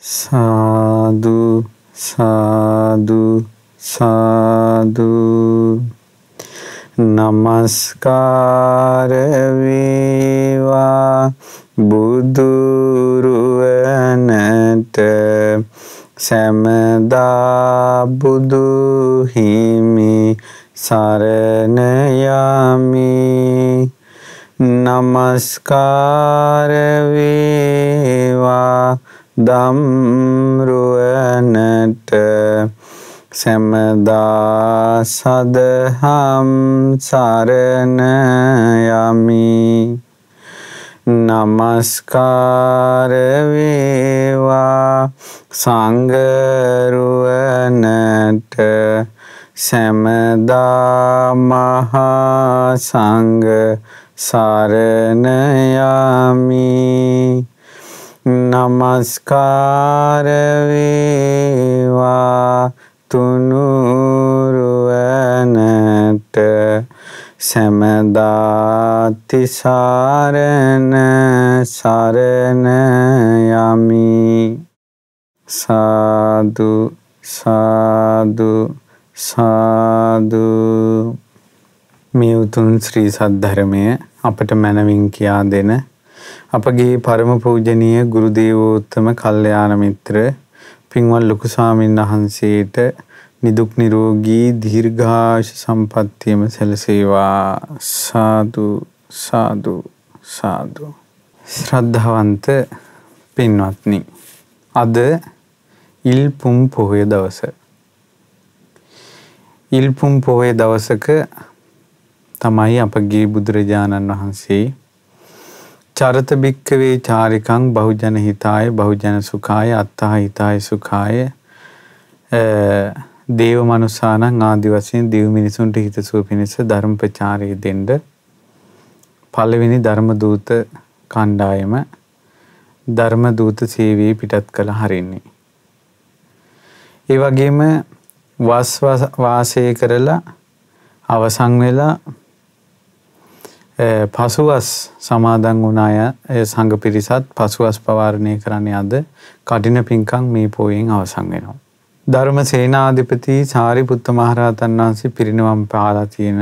සාදු සාදු සාදු. නමස්කාර වේවා බුදුරුවනට. සැමදා බුදු හිමි සරණ යමි. නමස්කාර වේවා දම්රුවනට සැමදා සදහම් සරණ යමි. නමස්කාර වේවා සංගරුවනට සැමදා මහා සංඝ සරණ යමි. නමස්කාර වේවා. තුනුරුවනට සැමදාති සාරණ සරණ යමි. සාදු සාදු සාදු. මේ උතුම් ශ්‍රී සද්ධර්මය අපට මැනවින් කියා දෙන අපගේ පරම පූජනීය ගුරු දේවෝත්තම කල්යාණ මිත්‍ර පින්වත් ලොකු ස්වාමීන් වහන්සේට නිදුක් නිරෝගී දීර්ඝාෂ සම්පන්නියම සැලසේවා. සාදු සාදු සාදු. ශ්‍රද්ධාවන්ත පින්වත්නි අද ඉල්පුම් පොහොය දවස. ඉල්පුම් පොහොය දවසක තමයි අපගේ බුදුරජාණන් වහන්සේ චරත භික්කවේ චාරිකං බහුජන හිතාය බහුජන සුඛාය අත්තා හිතාය සුඛාය දේව මනුසානං ආදි වශයෙන් දිව් මිනිසුන්ට හිතසුව පිණිස ධර්ම ප්‍රචාරය දෙන්න පළවෙනි ධර්ම දූත කණ්ඩායම ධර්ම දූත සේවයේ පිටත් කළ හරින්නේ. ඒ වගේම වස් වාසය කරලා අවසන් වෙලා පසුවස් සමාදන් වුණ අය සංඝ පිරිසත් පසුවස් පවාරණය කරන්නේ අද කටින පින්කම් මේ පෝයෙන් අවසන් වෙනවා. ධර්ම සේනාධිපති සාරිපුත්ත මහරහතන් වහන්සේ පිරිනවම් පාලා තියෙන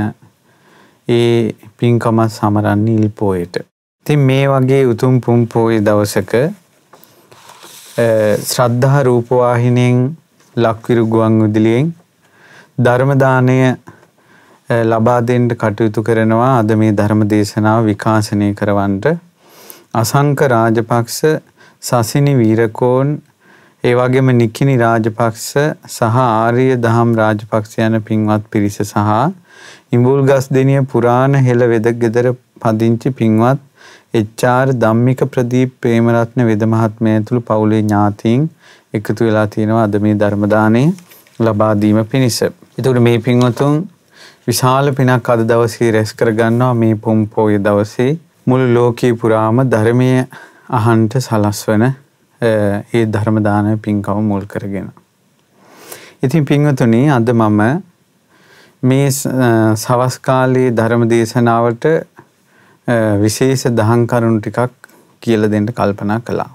ඒ පින්කම සමරන්නේ ඉල් පෝයට. ඉතින් මේ වගේ උතුම් පුම් පෝය දවසක ශ්‍රද්ධා රූපවාහිනියෙන් ලක්විරු ගුවන් විදුලියෙන් ධර්ම දාණය ලබා දෙන්න කටයුතු කරනවා අද මේ ධර්ම දේශනාව විකාශනය කරවන්නට අසංක රාජපක්ෂ සසිනි වීරකෝන් ඒ වගේම නිකිනි රාජපක්ෂ සහ ආර්ය දහම් රාජපක්ෂ යන පින්වත් පිරිස සහ ඉඹුල්ගස් දෙනිය පුරාණ හෙළ වෙද ගෙදර පදිංචි පින්වත් එච්.ආර්. ධම්මික ප්‍රදීප් ප්‍රේමරත්න වෙද මහත්මයා ඇතුළු පවුලේ ඥාතීන් එකතු වෙලා තියෙනවා අද මේ ධර්ම දාණය ලබා දීම පිණිස. ඒතකොට මේ පින්වතුන් විශාල පිනක් අද දවසේ රැස් කරගන්නවා මේ පුම් පොය දවසේ මුළු ලෝකේ පුරාම ධර්මය අහන්ට සලස්වන ඒ ධර්ම දාන පින්කම මුල් කරගෙන. ඉතින් පින්වතුනි අද මම මේ සවස් කාලයේ ධර්ම දේශනාවට විශේෂ දහම් කරුණු ටිකක් කියලා දෙන්න කල්පනා කළා.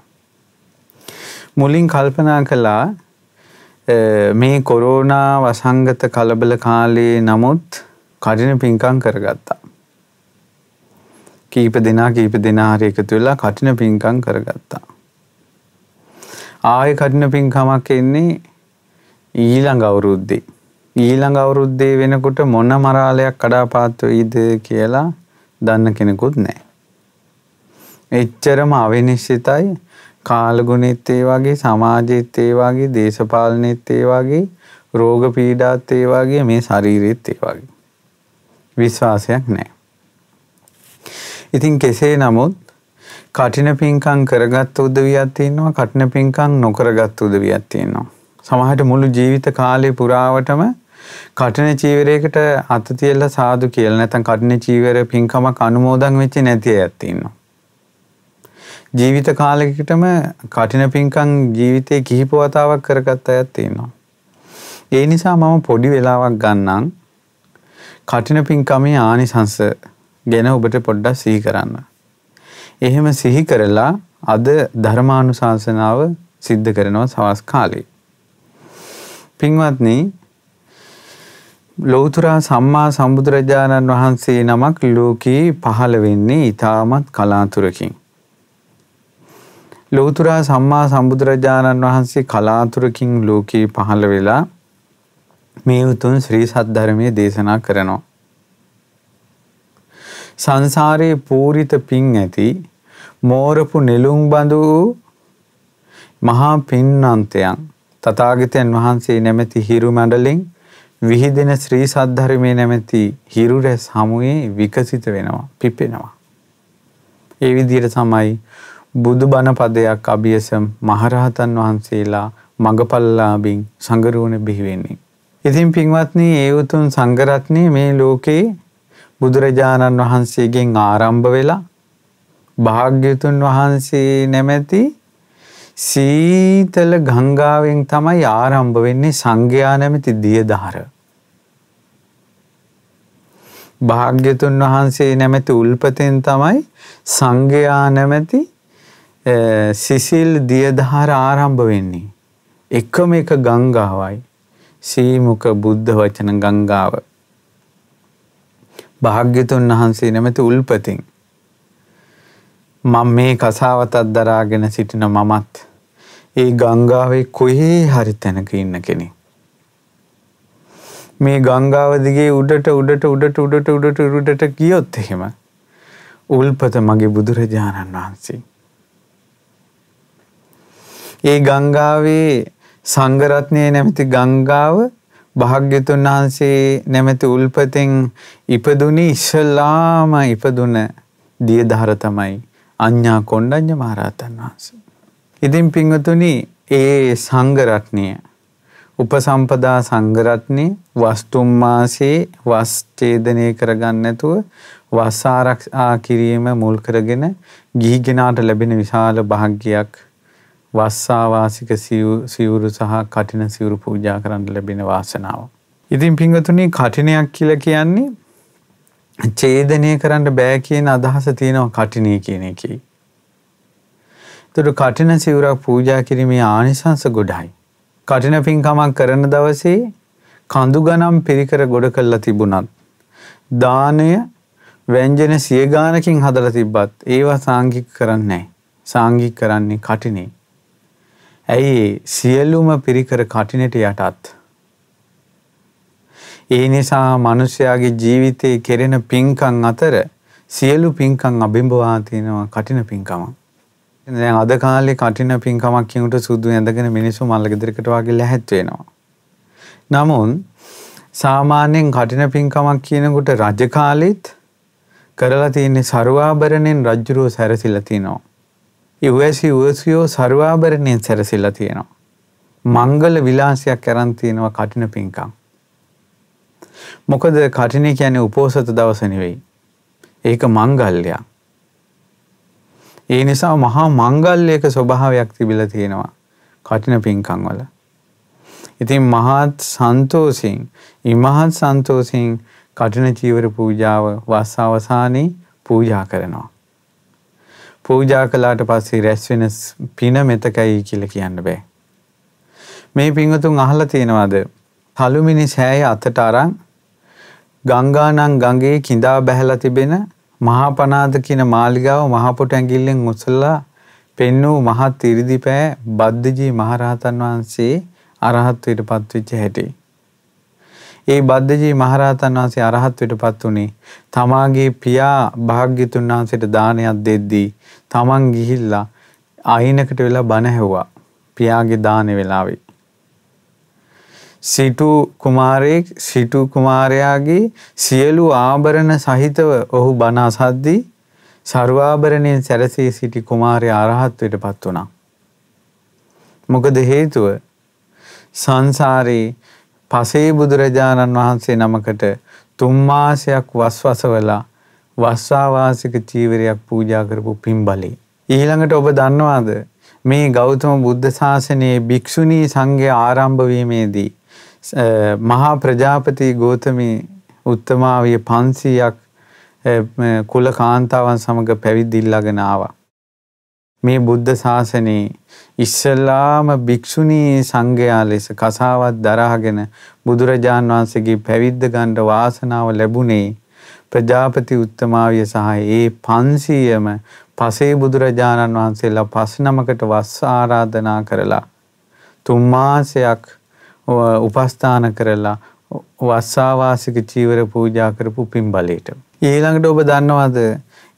මුලින් කල්පනා කළා මේ කොරෝනා වසංගත කලබල කාලයේ නමුත් කටින පින්කම් කරගත්තා. කීප දෙනා කීප දෙනා හරි එකතු වෙලා කටින පින්කම් කරගත්තා. ආයෙ කටින පින්කමක් එන්නේ ඊළඟ අවුරුද්දේ. ඊළඟ අවුරුද්දේ වෙනකොට මොන මරාලයක් කඩාපාත් වෙයිද කියලා දන්න කෙනෙකුත් නැහැ. එච්චරම අවිනිශ්චිතයි කාලගුණෙත් ඒ වගේ සමාජෙත් ඒ වගේ දේශපාලනෙත් ඒ වගේ රෝග පීඩාත් ඒ වගේ මේ ශරීරෙත් ඒ වගේ විශ්වාසයක් නැහැ. ඉතින් කෙසේ නමුත් කටින පින්කම් කරගත් උදවියක් තියෙනවා කටින පින්කම් නොකරගත් උදවියක් තියෙනවා. සමහරට මුළු ජීවිත කාලේ පුරාවටම කටින චීවරයකට අත තියලා සාදු කියලා නැත්නම් කටින චීවර පින්කමක් අනුමෝදන් වෙච්ච නැති අයත් ඉන්නවා. ජීවිත කාලෙකටම කටින පින්කම් ජීවිතේ කිහිප වතාවක් කරගත් අයත් තියෙනවා. ඒ නිසා මම පොඩි වෙලාවක් ගන්නම් කටින පින්කමේ ආනිසංස ගැන ඔබට පොඩ්ඩක් සිහි කරන්න. එහෙම සිහි කරලා අද ධර්මානුශාසනාව සිද්ධ කරනවා සවස් කාලේ. පින්වත්නි ලෝතුරා සම්මා සම්බුදුරජාණන් වහන්සේ නමක් ලෝකයේ පහළ වෙන්නේ ඊටමත් කලාතුරකින්. ලෝතුරා සම්මා සම්බුදුරජාණන් වහන්සේ කලාතුරකින් ලෝකයේ පහළ වෙලා මේ උතුම් ශ්‍රී සද්ධර්මයේ දේශනා කරනවා. සංසාරයේ පූරිත පින් ඇති මෝරපු නෙළුම් බඳු මහා පින්නන්තයන් තථාගතයන් වහන්සේ නැමැති හිරු මණ්ඩලෙන් විහිදෙන ශ්‍රී සද්ධර්මයේ නැමැති හිරු රැස් හමුවේ විකසිත වෙනවා පිපෙනවා. ඒ විදිහට තමයි බුදු බණ පදයක් අභියසම් මහරහතන් වහන්සේලා මගපල්ලාබින් සංගරුවන බිහි වෙන්නේ. ඉතින් පින්වත්නි ඒ උතුම් සංඝරත්නය මේ ලෝකේ බුදුරජාණන් වහන්සේගෙන් ආරම්භ වෙලා භාග්‍යතුන් වහන්සේ නැමැති සීතල ගංගාවෙන් තමයි ආරම්භ වෙන්නේ සංඝයා නැමැති දියදහර. භාග්‍යතුන් වහන්සේ නැමැති උල්පතෙන් තමයි සංඝයා නැමැති සිසිල් දියදහර ආරම්භ වෙන්නේ. එකම එක ගංගාවයි. සීමුක බුද්ධ වචන ගංගාව. භාග්‍යතුන් වහන්සේ නැමැති උල්පතින් මම මේ කසාවතත් දරාගෙන සිටින මමත් ඒ ගංගාවේ කොහේ හරි තැනක ඉන්න කෙනෙක්. මේ ගංගාව දිගේ උඩට උඩට උඩට උඩට උඩට උඩට ගියොත් එහෙම උල්පත මගේ බුදුරජාණන් වහන්සේ. ඒ ගංගාවේ සංඝරත්නය නැමැති ගංගාව භාග්‍යතුන් වහන්සේ නැමැති උල්පතෙන් ඉපදුනි ඉස්සලාම ඉපදුන දියදහර තමයි අඤ්ඤා කොණ්ඩඤ්ඤ මහරහතන් වහන්සේ. ඉතින් පින්වතුනි ඒ සංඝරත්නය උපසම්පදා සංඝරත්නේ වස්තුම් මාසේ වස් ඡේදනය කරගන්න නැතුව වස් ආරක්ෂා කිරීම මුල් කරගෙන ගිහි කෙනාට ලැබෙන විශාල භාග්‍යයක් වස්සාවාසික සිවුරු සහ කටින සිවුරු පූජා කරන්න ලැබෙන වාසනාව. ඉතින් පින්වතුනි කටිනයක් කියලා කියන්නේ ඡේදනය කරන්න බෑ කියන අදහස තියෙනවා කටිනේ කියන එකේ. ඒතර කටින සිවුරක් පූජා කිරීමේ ආනිසංස ගොඩයි. කටින පින්කමක් කරන දවසේ කඳු ගණම් පිරිකර ගොඩ කරලා තිබුණත් දානය ව්‍යංජන සිය ගානකින් හදලා තිබ්බත් ඒවා සාංගික කරන්නේ නැහැ. සාංගික කරන්නේ කටිනේ. ඇයි සියලුම පිරිකර කටිනට යටත්. ඒ නිසා මනුෂ්‍යයාගේ ජීවිතයේ කෙරෙන පින්කම් අතර සියලු පින්කම් අභිම්බවා තියෙනවා කටින පින්කම. දැන් අද කාලේ කටින පින්කමක් කියනකොට සුදු ඇඳගෙන මිනිස්සු මල්ල ගෙදරකට වගේ ලැහැත් වෙනවා. නමුත් සාමාන්‍යයෙන් කටින පින්කමක් කියනකොට රජ කාලෙත් කරලා තියෙන්නේ ਸਰවාභරණෙන් රජුරෝ සැරසිලා තිනවා. ඉවැසි උවසියෝ සර්වාභරණයෙන් සැරසිලා තියෙනවා. මංගල විලාසයක් කරන් තියෙනවා කටින පින්කම්. මොකද කටින කියන්නේ උපෝසත දවස නෙවෙයි. ඒක මංගල්‍යයක්. ඒ නිසා මහා මංගල්‍යයක ස්වභාවයක් තිබිලා තියෙනවා කටින පින්කම් වල. ඉතින් මහත් සන්තෝෂින් ඉමහත් සන්තෝෂින් කටින චීවර පූජාව වස් අවසානයේ පූජා කරනවා. පූජා කළාට පස්සේ රැස් වෙන පින මෙතකයි කියලා කියන්න බෑ. මේ පින්වතුන් අහලා තියෙනවද? තලුමිනි සෑය අතට අරන් ගංගානම් ගඟේ කිඳා බැහැලා තිබෙන මහා පනාද කියන මාලිගාව මහ පොට ඇඟිල්ලෙන් උසලා පෙන්වූ මහත් ඉරිදිපෑ බද්දජී මහරහතන් වහන්සේ අරහත්වයට පත්වෙච්ච හැටි. ඒ බද්දජී මහරහතන් වහන්සේ අරහත්වයට පත් වුණේ තමාගේ පියා භාග්‍යතුන් වහන්සේට දානයක් දෙද්දී තමන් ගිහිල්ලා අයිනකට වෙලා බණ ඇහුවා පියාගේ දානේ වෙලාවේ. සිටු කුමාරයෙක් සිටු කුමාරයාගේ සියලු ආභරණ සහිතව ඔහු බණ අසද්දී ਸਰවාභරණයෙන් සැරසී සිටි කුමාරයා අරහත්වයට පත් වුණා. මොකද හේතුව සංසාරේ පසේ බුදුරජාණන් වහන්සේ නමකට තුන් මාසයක් වස්වසවලා වස්සාවාසික චීවරයක් පූජා කරපු පින්බලේ. ඊළඟට ඔබ දන්නවාද මේ ගෞතම බුද්ධ ශාසනයේ භික්ෂුණී සංඝය ආරම්භ වීමේදී මහා ප්‍රජාපති ගෝතමී උත්තමාවිය 500ක් කුල කාන්තාවන් සමග පැවිදි ඉල්ලගෙන ආවා. මේ බුද්ධ ශාසනයේ ඉස්සල්ලාම භික්ෂුණී සංඝයා ලෙස කසාවත් දරාගෙන බුදුරජාන් වහන්සේගේ පැවිද්ද ගන්න වාසනාව ලැබුණේ ප්‍රජාපති උත්තමාවිය සහ ඒ 500ම පසේ බුදුරජාණන් වහන්සේලා පස් නමකට වස් ආරාධනා කරලා තුන් මාසයක් උපස්ථාන කරලා වස්සාවාසික චීවර පූජා කරපු පින්බලයට. ඊළඟට ඔබ දන්නවද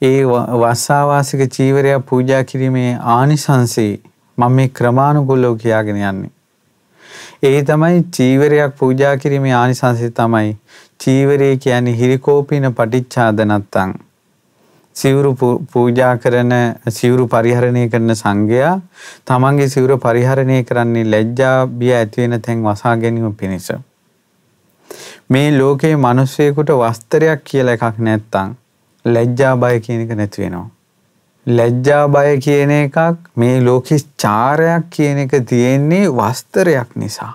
ඒ වස්සාවාසික චීවරයක් පූජා කිරීමේ ආනිසංසී මම මේ ක්‍රමානුකූලව කියාගෙන යන්නේ. ඒ තමයි චීවරයක් පූජා කිරීමේ ආනිසංසය තමයි චීවරය කියන්නේ හිරිකෝපින පටිච්චාද නැත්තම් සිවුරු පූජා කරන සිවුරු පරිහරණය කරන සංඝයා තමන්ගේ සිවුර පරිහරණය කරන්නේ ලැජ්ජා බිය ඇති වෙන තැන් වසා ගැනීම පිණිස. මේ ලෝකේ මිනිස්සෙකුට වස්ත්‍රයක් කියලා එකක් නැත්තම් ලැජ්ජා බය කියන එක නැති වෙනවා. ලැජ්ජා බය කියන එකක් මේ ලෝකෙ චාරයක් කියන එක තියෙන්නේ වස්තරයක් නිසා.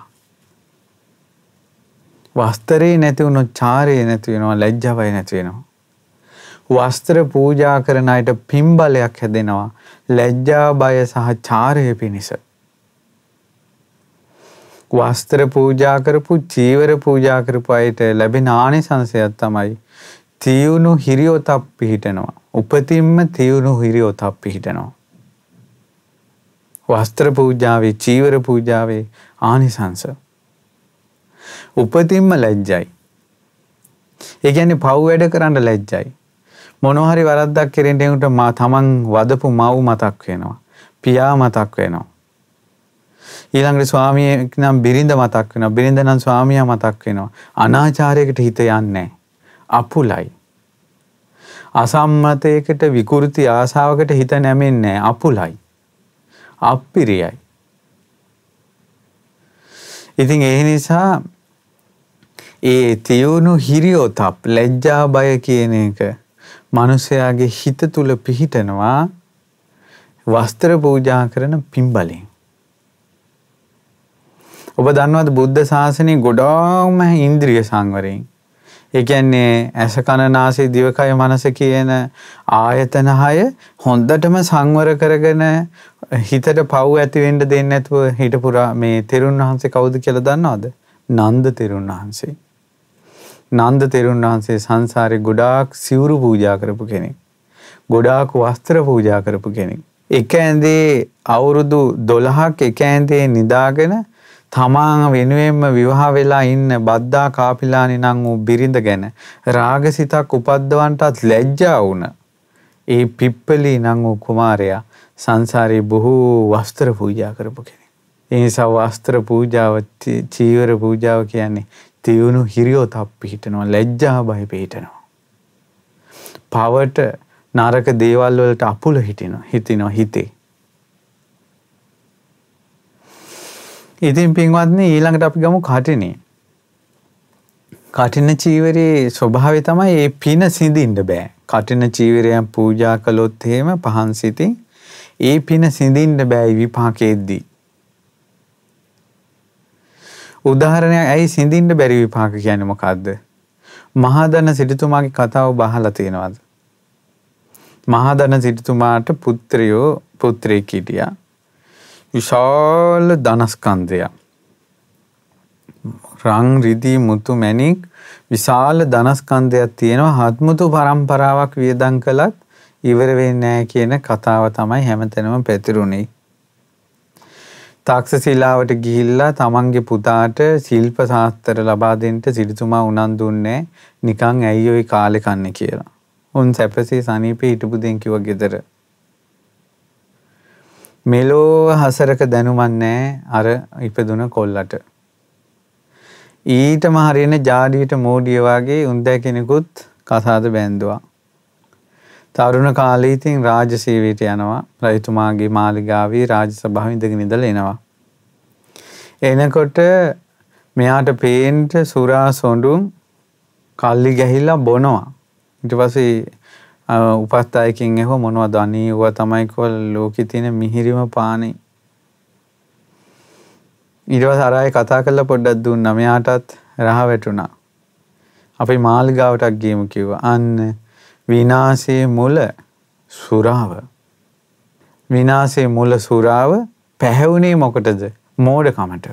වස්තරේ නැති වුණොත් චාරේ නැති වෙනවා ලැජ්ජා බය නැති වෙනවා. වස්ත්‍ර පූජා කරන අයට පින්බලයක් හැදෙනවා ලැජ්ජා බය සහ චාරය පිණිස. වස්ත්‍ර පූජා කරපු චීවර පූජා කරපු අයට ලැබෙන ආනිසංසයක් තමයි තියුණු හිරියොතක් පිහිටනවා. උපතින්ම තියුණු හිරියොතක් පිහිටනවා. වස්ත්‍ර පූජාවේ චීවර පූජාවේ ආනිසංස. උපතින්ම ලැජ්ජයි. ඒ කියන්නේ පව් වැඩ කරන්න ලැජ්ජයි. මොනවා හරි වරද්දක් කෙරෙන්න එනකොට මා තමන් වදපු මව් මතක් වෙනවා. පියා මතක් වෙනවා. ඊළඟට ස්වාමියෙක් නම් බිරිඳ මතක් වෙනවා. බිරිඳ නම් ස්වාමියා මතක් වෙනවා. අනාචාරයකට හිත යන්නේ අපුලයි. අසම්මතයකට විකෘති ආසාවකට හිත නැමෙන්නේ අපුලයි. අප්පිරියයි. ඉතින් ඒ නිසා ඒ තියුණු හිරියොතප් ලැජ්ජා බය කියන එක මිනිසයාගේ හිත තුල පිහිටනවා වස්ත්‍ර පූජා කරන පින්බලෙන්. ඔබ දන්නවද බුද්ධ ශාසනය ගොඩාක්ම ඉන්ද්‍රිය සංවරයෙන් ඒ කියන්නේ ඇස කන නාසය දිවකය මනස කියන ආයතන හය හොඳටම සංවර කරගෙන හිතට පව් ඇති වෙන්න දෙන්නේ නැතුව හිටපු මේ තෙරුන් වහන්සේ කවුද කියලා දන්නවද? නන්ද තෙරුන් වහන්සේ. නන්ද තෙරුන් වහන්සේ සංසාරේ ගොඩාක් සිවුරු පූජා කරපු කෙනෙක්. ගොඩාක් වස්ත්‍ර පූජා කරපු කෙනෙක්. එක ඇඳේ අවුරුදු 12ක් එක ඇඳේ නිදාගෙන තමා වෙනුවෙන්ම විවාහ වෙලා ඉන්න බද්දා කාපිලානි නම් වූ බිරිඳ ගැන රාගසිතක් උපද්දවන්ටත් ලැජ්ජා වුණ ඒ පිප්පලි නම් වූ කුමාරයා සංසාරේ බොහෝ වස්ත්‍ර පූජා කරපු කෙනෙක්. ඒ නිසා වස්ත්‍ර පූජාව චීවර පූජාව කියන්නේ තියුණු හිරියොතක් පිහිටනවා ලැජ්ජා බය පිහිටනවා. පවට නරක දේවල් වලට අපුල හිටිනවා හිතිනවා හිතේ. ඉතින් පින්වත්නි ඊළඟට අපි ගමු කටිනේ. කටින චීවරයේ ස්වභාවය තමයි ඒ පින සිඳින්න බෑ. කටින චීවරයන් පූජා කළොත් එහෙම පහන් සිතින් ඒ පින සිඳින්න බෑ විපාකෙද්දී. උදාහරණයක් ඇයි සිඳින්න බැරි විපාක කියන්නේ මොකද්ද? මහදන සිටුතුමාගේ කතාව බහලා තියෙනවද? මහදන සිටුතුමාට පුත්‍රයෝ පුත්‍රයෙක් හිටියා. විශාල ධනස්කන්ධයක්. රං රිදී මුතු මැණික් විශාල ධනස්කන්ධයක් තියෙනවා හත්මුතු පරම්පරාවක් වියදම් කළත් ඉවර වෙන්නේ නැහැ කියන කතාව තමයි හැමතැනම පැතිරුණේ. තාක්ෂශිලාවට ගිහිල්ලා තමන්ගේ පුතාට ශිල්ප ශාස්ත්‍ර ලබා දෙන්න සිටුතුමා උනන්දු දුන්නේ නිකන් ඇයි ওই කාලේ කන්නේ කියලා. උන් සැපසේ සනීපේ හිටපු දෙන් කිව්වා ගෙදර. මෙලෝ හසරක දැනුමක් නැහැ අර ඉපදුන කොල්ලට. ඊටම හරියන ජාඩියට මෝඩිය වගේ උන්දෑ කෙනෙකුත් කසාද බැන්දුවා. තරුණ කාලේ ඉතින් රාජසේවයට යනවා. රජතුමාගේ මාලිගාවේ රාජසභාවේ ඉඳගෙන ඉඳලා එනවා. එනකොට මෙයාට පේන්ට සුරා සොඬුන් කල්ලි ගැහිලා බොනවා. ඊට පස්සේ උපස්ථායකින් එහෝ මොනවද අනේ ඌවා තමයි කොල් ලෝකේ තියෙන මිහිරිම පානේ. ඊට පස්සේ අරයි කතා කරලා පොඩ්ඩක් දුන්නා. මෙයාටත් රහ වැටුණා. අපි මාලිගාවටක් ගියමු කිව්වා. අන්න විනාශයේ මුල සුරාව. විනාශයේ මුල සුරාව පැහැවුනේ මොකටද? මෝඩකමට.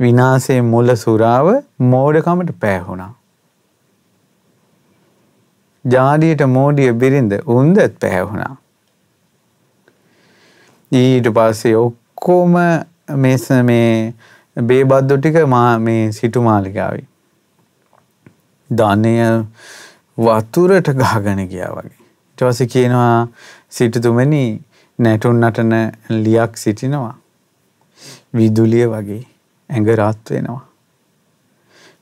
විනාශයේ මුල සුරාව මෝඩකමට පෑහුණා. ජාඩියට මෝඩිය බිරිඳ උන්දත් පැහැහුණා. ඊට පස්සේ ඔක්කොම මෙස මේ බේබද්දු ටික මේ සිටු මාලිකාවයි. ධනය වතුරට ගහගෙන ගියා වගේ. ඊට පස්සේ කියනවා සිටුතුමනි නැටුන් නටන ලියක් සිටිනවා. විදුලිය වගේ ඇඟ රත් වෙනවා.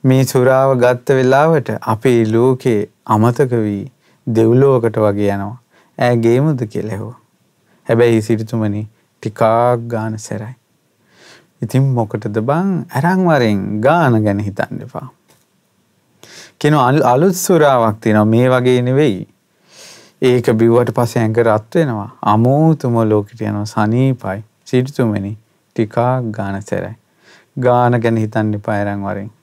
මේ සුරාව ගත්ත වෙලාවට අපේ ලෝකේ අමතක වී දෙව්ලෝකට වගේ යනවා. ඈ ගේමුද කියලා ඇහුවා. හැබැයි සිටුතුමනි ටිකක් ගාන සැරයි. ඉතින් මොකටද බං අරන් වරෙන් ගාන ගැන හිතන්න එපා. කියන අලුත් සුරාවක් තියෙනවා මේ වගේ නෙවෙයි. ඒක බිව්වට පස්සේ ඇඟ රත් වෙනවා. අමෝතුම ලෝකෙට යනවා සනීපයි. සිටුතුමනි ටිකක් ගාන සැරයි. ගාන ගැන හිතන්න එපා අරන් වරෙන්.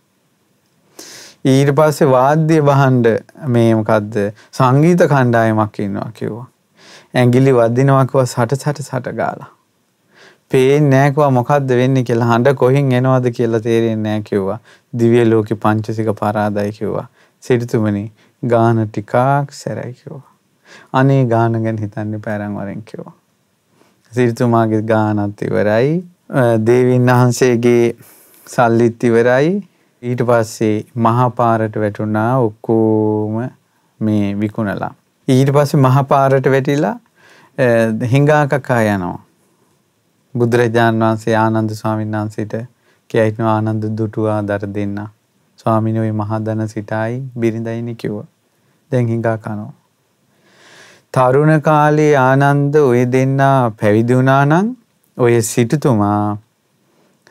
ඊට පස්සේ වාද්‍ය වහන්ඩ මේ මොකක්ද සංගීත කණ්ඩායමක් ඉන්නවා කිව්වා. ඇඟිලි වදිනවා කිව්වා සට සට සට ගාලා. පේන්නේ නැහැ කිව්වා මොකද්ද වෙන්නේ කියලා හඬ කොහෙන් එනවද කියලා තේරෙන්නේ නැහැ කිව්වා. දිව්‍ය ලෝකේ පංචසික පරාදයි කිව්වා. සිටුතුමනි ගාන ටිකක් සැරයි කිව්වා. අනේ ගාන ගැන හිතන්න පැරන් වරෙන් කිව්වා. සිටුතුමාගේ ගානත් ඉවරයි. දේවීන් වහන්සේගේ සල්ලිත් ඉවරයි. ඊට පස්සේ මහා පාරට වැටුණා ඔක්කොම මේ විකුණලා. ඊට පස්සේ මහා පාරට වැටිලා හිඟා කකා යනවා. බුදුරජාන් වහන්සේ ආනන්ද ස්වාමීන් වහන්සේට කියයිනවා ආනන්ද දුටුවා දර දෙන්න. ස්වාමීන් වහන්සේ මහා ධන සිටයි බිරිඳයිනි කිව්වා. දැන් හිඟා කනවා. තරුණ කාලේ ආනන්ද ඔය දෙන්නා පැවිදි වුණා නම් ඔය සිටුතුමා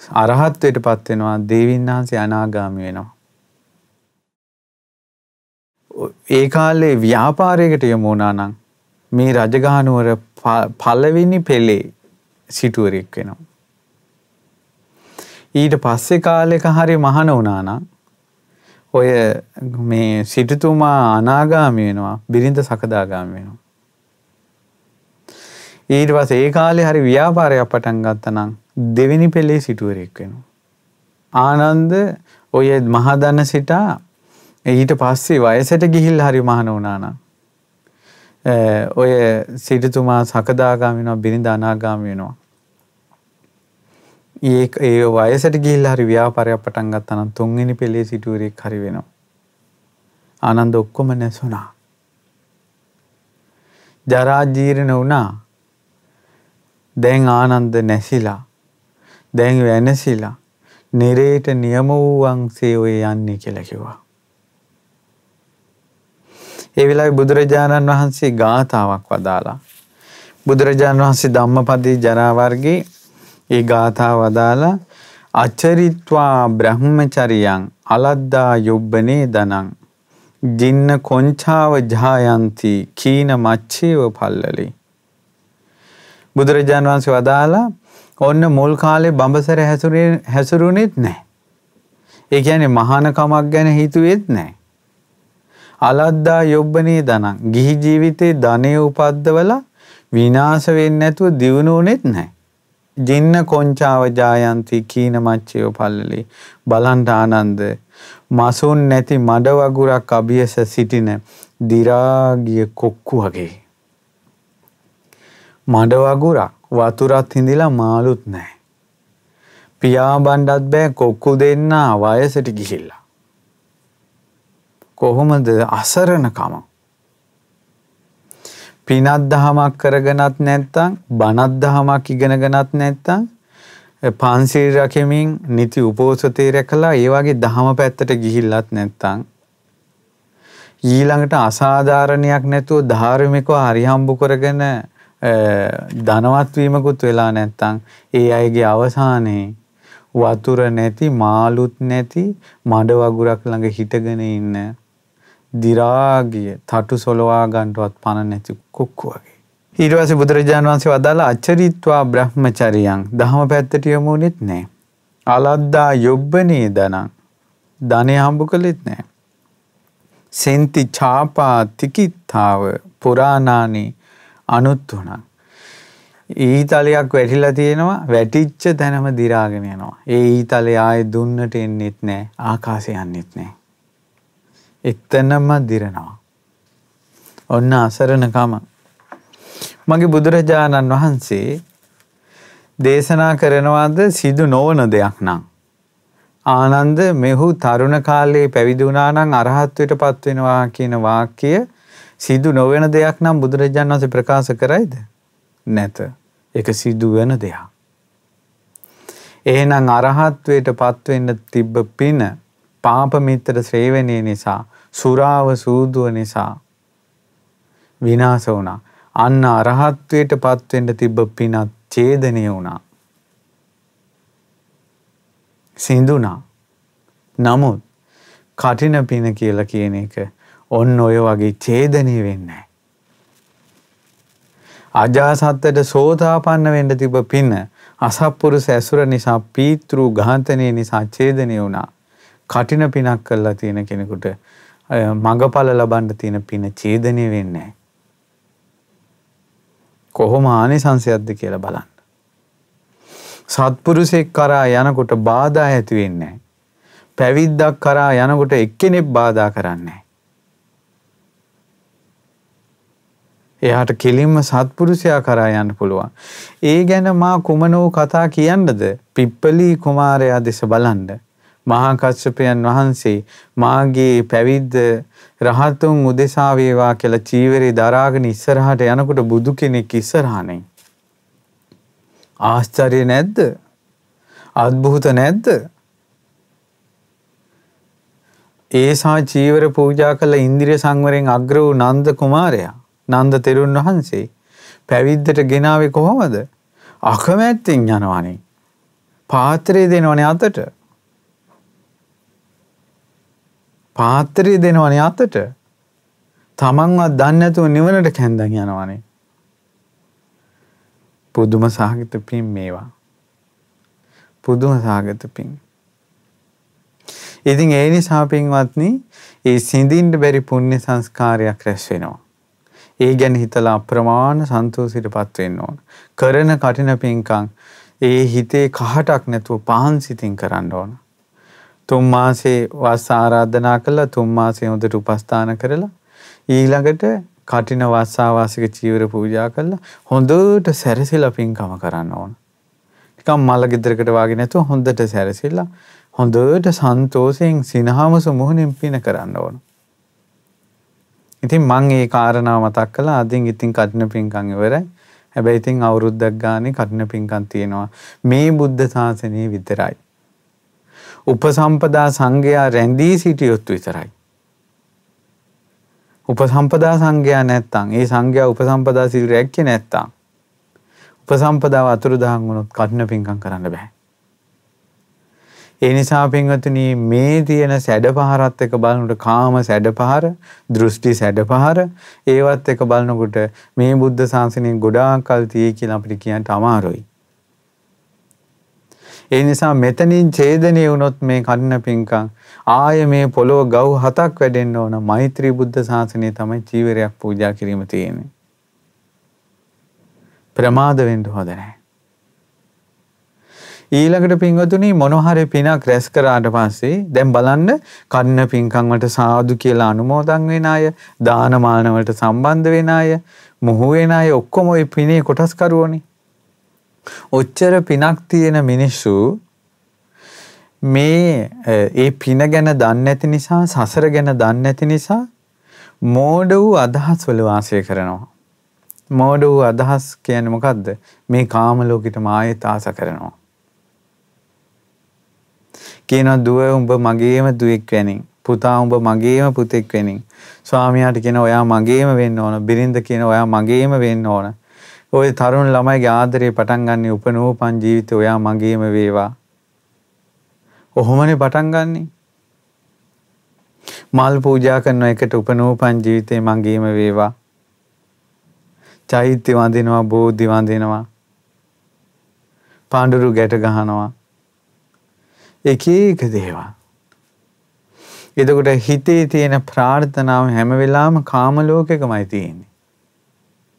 අරහත්වයට පත් වෙනවා දේවින් වහන්සේ අනාගාමී වෙනවා. ඒ කාලේ ව්‍යාපාරයකට යමු වුණා නම් මේ රජගහනුවර පළවෙනි පෙළේ සිටුවරෙක් වෙනවා. ඊට පස්සේ කාලෙක හරි මහන වුණා නම් ඔය මේ සිටුතුමා අනාගාමී වෙනවා බිරිඳ සකදාගාමී වෙනවා. ඊට පස්සේ ඒ කාලේ හරි ව්‍යාපාරයක් පටන් ගත්තා නම් දෙවෙනි පෙළේ සිටුවරෙක් වෙනවා. ආනන්ද ඔය මහදන සිටා ඊට පස්සේ වයසට ගිහිල් හරි මහන වුණානම් ඔය සිටතුමා සකදාගාමි වෙනවා බිරිඳ අනාගාමි වෙනවා. ඒ ඒ වයසට ගිහිල්ලා හරි ව්‍යාපාරයක් පටන් ගත්තා නම් තුන්වෙනි පෙළේ සිටුවරෙක් හරි වෙනවා. ආනන්ද ඔක්කොම නැසුණා. ජරා ජීර්ණ වුණා. දැන් ආනන්ද නැසිලා දැන් වෙනසිලා නිරේට නියම වූවන්සේ ඔය යන්නේ කියලා කිව්වා. ඒ වෙලාවේ බුදුරජාණන් වහන්සේ ගාථාවක් වදාලා. බුදුරජාණන් වහන්සේ ධම්මපදී ජරා වර්ගයේ ඒ ගාථාව වදාලා අචරිත්වා බ්‍රහ්මචරියං අලද්දා යොබ්බනේ දනං ජින්න කොංචාව ජායන්ති කීන මච්චේව පල්ලලි බුදුරජාණන් වහන්සේ වදාලා ඔන්න මුල් කාලේ බඹසර හැසුරුනෙත් නැහැ. ඒ කියන්නේ මහානකමක් ගැන හිතුවෙත් නැහැ. අලද්දා යොබ්බනේ දනං ගිහි ජීවිතේ ධනෙ උපද්දවලා විනාශ වෙන්නේ නැතුව දිනුනෙත් නැහැ. ජින්න කොංචාව ජායන්ති කීන මච්චයෝ පල්ලලි බලන්ට ආනන්ද මසුන් නැති මඩ වගුරක් අභියස සිටින දිරාගිය කොක්කු වගේ මඩ වගුරක් වතුරත් හිඳිලා මාළුත් නැහැ. පියාඹන්නත් බෑ කොක්කු දෙන්න වයසට ගිහිල්ලා. කොහොමද අසරණකම? පිනත් දහමක් කරගෙනත් නැත්තම් බණත් දහමක් ඉගෙනගෙනත් නැත්තම් පන්සිල් රැකෙමින් නිති උපෝසතේ රැකලා ඒ වගේ දහම පැත්තට ගිහිල්ලත් නැත්තම් ඊළඟට අසාධාරණයක් නැතුව ධාර්මිකව හරිහම්බු කරගෙන ධනවත් වීමකුත් වෙලා නැත්තම් ඒ අයගේ අවසානයේ වතුර නැති මාළුත් නැති මඩ වගුරක් ළඟ හිටගෙන ඉන්න දිරාගිය තටු සොලවා ගන්නවත් පණ නැති කුක්කු වගේ. ඊට පස්සේ බුදුරජාණන් වහන්සේ වදාලා අචරිත්වා බ්‍රහ්මචරියං දහම පැත්තට යමුනෙත් නැහැ. අලද්දා යොබ්බනේ දනං ධනෙ හම්බ කළෙත් නැහැ. සෙන්ති චාපා තිකිත්තාව පුරාණානි අනුත්තුණක්. ඊතලයක් වැටිලා තියෙනවා වැටිච්ච තැනම දිරාගෙන යනවා. ඒ ඊතලේ ආයේ දුන්නට එන්නෙත් නැහැ ආකාශය යන්නෙත් නැහැ. එතනම දිරනවා. ඔන්න අසරණකම. මගේ බුදුරජාණන් වහන්සේ දේශනා කරනවාද සිදු නොවන දෙයක් නම්. ආනන්ද මෙහු තරුණ කාලයේ පැවිදි වුණා නම් අරහත්වයට පත් වෙනවා කියන වාක්‍ය සිදු නොවන දෙයක් නම් බුදුරජාණන් වහන්සේ ප්‍රකාශ කරයිද? නැත. ඒක සිදු වෙන දෙයක්. එහෙනම් අරහත්වයට පත් වෙන්න තිබ්බ පින පාප මිත්‍ර ශ්‍රේවණේ නිසා සුරාව සූදුව නිසා විනාශ වුණා. අන්න අරහත්වයට පත් වෙන්න තිබ්බ පිනත් ඡේදනය වුණා. සිඳුණා. නමුත් කටින පින කියලා කියන එක ඔන්න ඔය වගේ ඡේදනය වෙන්නේ අජාසත්තට සෝතාපන්න වෙන්න තිබ පින අසත්පුරුෂ ඇසුර නිසා පීතෘ ඝාතනය නිසා ඡේදනය වුණා. කටින පිනක් කරලා තියෙන කෙනෙකුට මගඵල ලබන්න තියෙන පින ඡේදනය වෙන්නේ කොහොම ආනිසංසයක්ද කියලා බලන්න. සත්පුරුෂෙක් කරා යනකොට බාධා ඇති වෙන්නේ පැවිද්දක් කරා යනකොට එක්කෙනෙක් බාධා කරන්නේ එයාට කෙලින්ම සත්පුරුෂයා කරා යන්න පුළුවන්. ඒ ගැන මා කුමනෝ කතා කියන්නද? පිප්පලී කුමාරයා දෙස බලන්න. මහා කස්සපයන් වහන්සේ මාගේ පැවිද්ද රහතුන් උදෙසා වේවා කියලා චීවරේ දරාගෙන ඉස්සරහට යනකොට බුදු කෙනෙක් ඉස්සරහනේ. ආශ්චර්ය නැද්ද? අద్භූත නැද්ද? ඒසා චීවර පූජා කළ ඉන්ද්‍රිය සංවරයෙන් අග්‍ර වූ නන්ද කුමාරයා නන්ද තෙරුන් වහන්සේ පැවිද්දට ගෙනාවේ කොහොමද? අකමැත්තෙන් යනවනේ. පාත්‍රය දෙනවනේ අතට. පාත්‍රය දෙනවනේ අතට. තමන්වත් දන්නේ නැතුව නිවනට කැන්දන් යනවනේ. පුදුම සහගත පින් මේවා. පුදුම සහගත පින්. ඉතින් ඒ නිසා පින්වත්නි ඒ සිඳින්න බැරි පුණ්‍ය සංස්කාරයක් රැස් වෙනවා. ඒ ගැන හිතලා අප්‍රමාණ සන්තෝෂයටපත් වෙන්න ඕන. කරන කටින පින්කම් ඒ හිතේ කහටක් නැතුව පහන් සිතින් කරන්න ඕන. තුන් මාසේ වස් ආරාධනා කළා තුන් මාසේ හොඳට උපස්ථාන කරලා ඊළඟට කටින වස්සාවාසික චීවර පූජා කරලා හොඳට සැරසිලා පින්කම කරන්න ඕන. නිකම් මල ගෙදරකට වාගේ නැතුව හොඳට සැරසිලා හොඳට සන්තෝෂයෙන් සිනහමස මුහුණින් පින කරන්න ඕන. ඉතින් මං ඒ කාරණාව මතක් කළා අදින් ඉතින් කටින පින්කම් ඉවරයි. හැබැයි ඉතින් අවුරුද්දක් ගානේ කටින පින්කම් තියෙනවා. මේ බුද්ධ ශාසනය විතරයි. උපසම්පදා සංඝයා රැඳී සිටියොත් විතරයි. උපසම්පදා සංඝයා නැත්තම් ඒ සංඝයා උපසම්පදා සිල් රැක්කේ නැත්තම් උපසම්පදාව අතුරුදහන් වුණොත් කඨින පිංකම් කරන්න බෑ. ඒ නිසා පින්වතුනි මේ තියෙන සැඩපහරත් එක බලනකොට කාම සැඩපහර, දෘෂ්ටි සැඩපහර ඒවත් එක බලනකොට මේ බුද්ධ ශාසනයෙන් ගොඩාක් කල් තියෙයි කියලා අපිට කියන්න අමාරුයි. ඒ නිසා මෙතනින් ඡේදනය වුණොත් මේ කන්න පිංකම් ආය මේ පොළොව ගව් හතක් වැඩෙන්න ඕන මෛත්‍රී බුද්ධ ශාසනය තමයි චීවරයක් පූජා කිරීම තියෙන්නේ. ප්‍රමාද වෙන්න හොඳ නැහැ. ඊළඟට පින්වතුනි මොනහරි පිනක් රැස් කරාට පස්සේ දැන් බලන්න කන්න පින්කම් වලට සාදු කියලා අනුමෝදන් වෙන අය දානමාන වලට සම්බන්ධ වෙන අය මුහු වෙන අය ඔක්කොම ওই පිනේ කොටස් කරුවෝනේ ඔච්චර පිනක් තියෙන මිනිස්සු මේ ඒ පින ගැන දන්නේ නැති නිසා සසර ගැන දන්නේ නැති නිසා මෝඩ වූ අදහස් වල වාසය කරනවා. මෝඩ වූ අදහස් කියන්නේ මොකද්ද? මේ කාම ලෝකෙට මායෙත් ආස කරනවා. කියනවා දුව උඹ මගේම දුවෙක් වෙනින්. පුතා උඹ මගේම පුතෙක් වෙනින්. ස්වාමියාට කියන ඔයා මගේම වෙන්න ඕන. බිරිඳ කියන ඔයා මගේම වෙන්න ඕන. ওই තරුණ ළමයිගේ ආදරේ පටන් ගන්න උපනෝපන් ජීවිතේ ඔයා මගේම වේවා. ඔහොමනේ පටන් ගන්නෙ. මල් පූජා කරන එකට උපනෝපන් ජීවිතේ මගේම වේවා. චෛත්‍ය වඳිනවා බෝධි වඳිනවා. පාඬුරු ගැට ගහනවා. එක එක දේවල්. එතකොට හිතේ තියෙන ප්‍රාර්ථනාව හැම වෙලාවෙම කාම ලෝකෙකමයි තියෙන්නේ.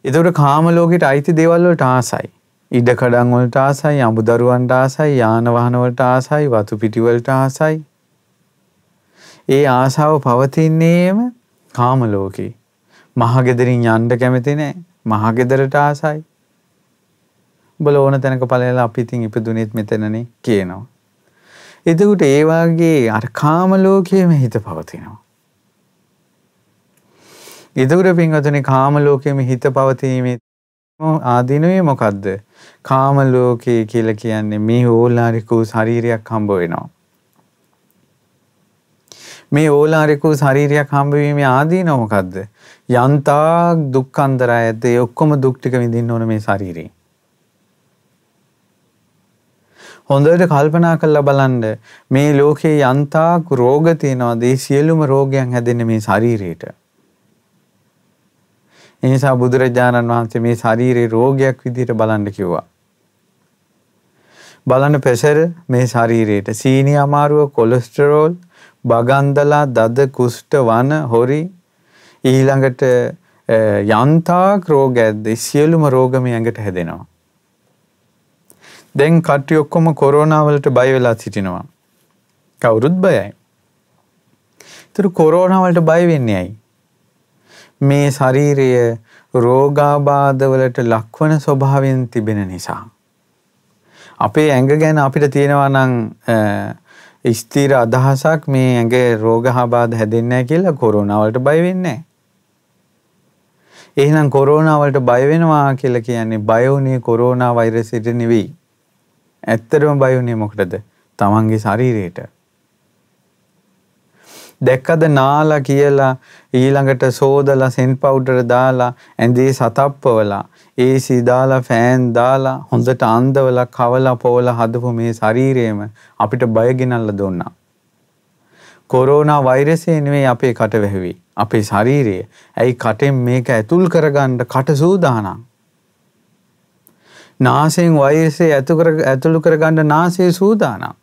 එතකොට කාම ලෝකෙට අයිති දේවල් වලට ආසයි. ඉඩ කඩන් වලට ආසයි, අමුදරුවන්ට ආසයි, යාන වාහන වලට ආසයි, වතු පිටි වලට ආසයි. ඒ ආසාව පවතින්නේම කාම ලෝකේ. මහගෙදරින් යන්න කැමති නැහැ. මහගෙදරට ආසයි. උඹල ඕන තැනක ඵලයලා අපි ඉතින් ඉපදුනේත් මෙතනනේ කියනවා. එතකොට ඒ වාගේ අර කාම ලෝකයේම හිත පවතිනවා. එතකොට පින්වතුනි කාම ලෝකයේම හිත පවතීමේ ආදීනවේ මොකද්ද? කාම ලෝකයේ කියලා කියන්නේ මේ ඕලාරික වූ ශරීරයක් හම්බ වෙනවා. මේ ඕලාරික වූ ශරීරයක් හම්බ වීමේ ආදීනව මොකද්ද? යන්තා දුක්ඛන්දරය ඇද්ද ඒ ඔක්කොම දුක් ටික විඳින්න ඕන මේ ශරීරේ. හොඳට කල්පනා කරලා බලන්න මේ ලෝකේ යන්තාක් රෝග තියෙනවාද ඒ සියලුම රෝගයන් හැදෙන්නේ මේ ශරීරේට. ඒ නිසා බුදුරජාණන් වහන්සේ මේ ශරීරේ රෝගයක් විදිහට බලන්න කිව්වා. බලන්න ප්‍රෙෂර් මේ ශරීරේට සීනි අමාරුව කොලෙස්ටරෝල් බගන්දලා දද කුෂ්ඨ වන හොරි ඊළඟට යන්තාක් රෝග ඇද්ද සියලුම රෝග මේ ඇඟට හැදෙනවා. දැන් කට්ටිය ඔක්කොම කොරෝනා වලට බය වෙලා සිටිනවා. කවුරුත් බයයි. ඒතර කොරෝනා වලට බය වෙන්නේ ඇයි? මේ ශරීරය රෝගාබාධ වලට ලක්වන ස්වභාවයෙන් තිබෙන නිසා. අපේ ඇඟ ගැන අපිට තියෙනවා නම් ස්ථිර අදහසක් මේ ඇඟේ රෝගාබාධ හැදෙන්නේ නැහැ කියලා කොරෝනා වලට බය වෙන්නේ නැහැ. එහෙනම් කොරෝනා වලට බය වෙනවා කියලා කියන්නේ බය වුණේ කොරෝනා වෛරසයට නෙවෙයි. ඇත්තටම බය වුණේ මොකටද? තමන්ගේ ශරීරයට. දැක්කද නාලා කියලා ඊළඟට සෝදලා සෙන් පවුඩර් දාලා ඇඳේ සතප්පවලා AC දාලා ෆෑන් දාලා හොඳට අන්දවලා කවලා පොවලා හදපු මේ ශරීරයම අපිට බය ගෙනල්ලා දුන්නා. කොරෝනා වෛරසය නෙවෙයි අපේ කට වැහුවේ. අපේ ශරීරය. ඇයි කටෙන් මේක ඇතුල් කරගන්න කට සූදානම්. නාසයෙන් වෛරසය ඇතුළු කරගන්න නාසය සූදානම්.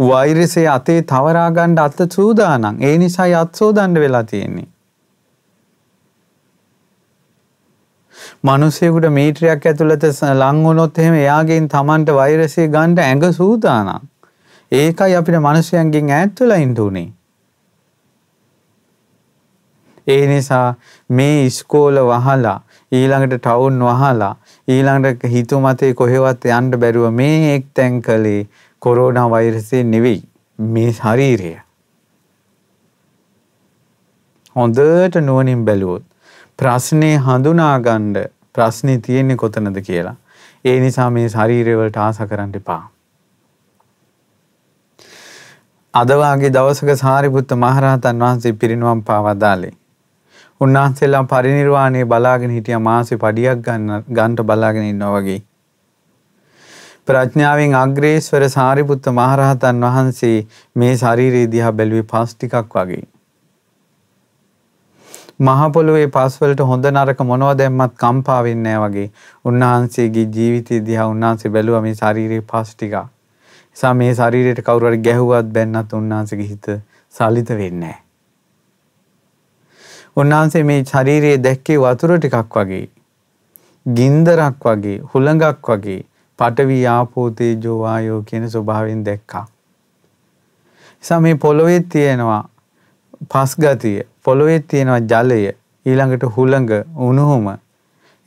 වෛරසය අතේ තවරා ගන්න අත සූදානම්. ඒ නිසා අත් සෝදන්න වෙලා තියෙන්නේ. මිනිසෙකුට මීටරයක් ඇතුළත ලං වුණොත් එහෙම එයාගෙන් Tamanට වෛරසය ගන්න ඇඟ සූදානම්. ඒකයි අපිට මිනිසයන්ගෙන් ඈත් වෙලා ඉන්න උනේ. ඒ නිසා මේ ඉස්කෝල වහලා ඊළඟට ටවුන් වහලා ඊළඟට හිතු මතේ කොහෙවත් යන්න බැරුව මේ එක් තැන් කළේ කොරෝනා වෛරසය නෙවෙයි මේ ශරීරය. හොඳට නුවණින් බැලුවොත් ප්‍රශ්නේ හඳුනා ගන්න ප්‍රශ්නේ තියෙන්නේ කොතනද කියලා. ඒ නිසා මේ ශරීරය වලට ආස කරන්න එපා. අද වාගේ දවසක සාරිපුත්ත මහරහතන් වහන්සේ පිරිනුවම් පාවදාලේ. උන්වහන්සේලා පරිණිරවාණය බලාගෙන හිටිය මාසේ පඩියක් ගන්න ගන්ට බලාගෙන ඉන්නවා වගේ. ප්‍රඥාවෙන් අග්‍රේශ්වර සාරිපුත්ත මහරහතන් වහන්සේ මේ ශරීරය දිහා බැලුවේ පස් ටිකක් වගේ. මහ පොළොවේ පස්වලට හොඳ නරක මොනව දැම්මත් කම්පා වෙන්නේ වගේ උන්වහන්සේගේ ජීවිතය දිහා උන්වහන්සේ බැලුවා මේ ශරීරයේ පස් ටිකක්. නිසා මේ ශරීරයට කවුරු හරි ගැහුවත් බැන්නත් උන්වහන්සේගේ හිත සලිත වෙන්නේ නැහැ. උන්වහන්සේ මේ ශරීරයේ දැක්කේ වතුර ටිකක් වගේ ගින්දරක් වගේ හුළඟක් වගේ පඨවි ආපෝ තේජෝ වායෝ කියන ස්වභාවයෙන් දැක්කා. නිසා මේ පොළොවේ තියෙනවා පස් ගතිය, පොළොවේ තියෙනවා ජලය, ඊළඟට හුළඟ, උණුහුම.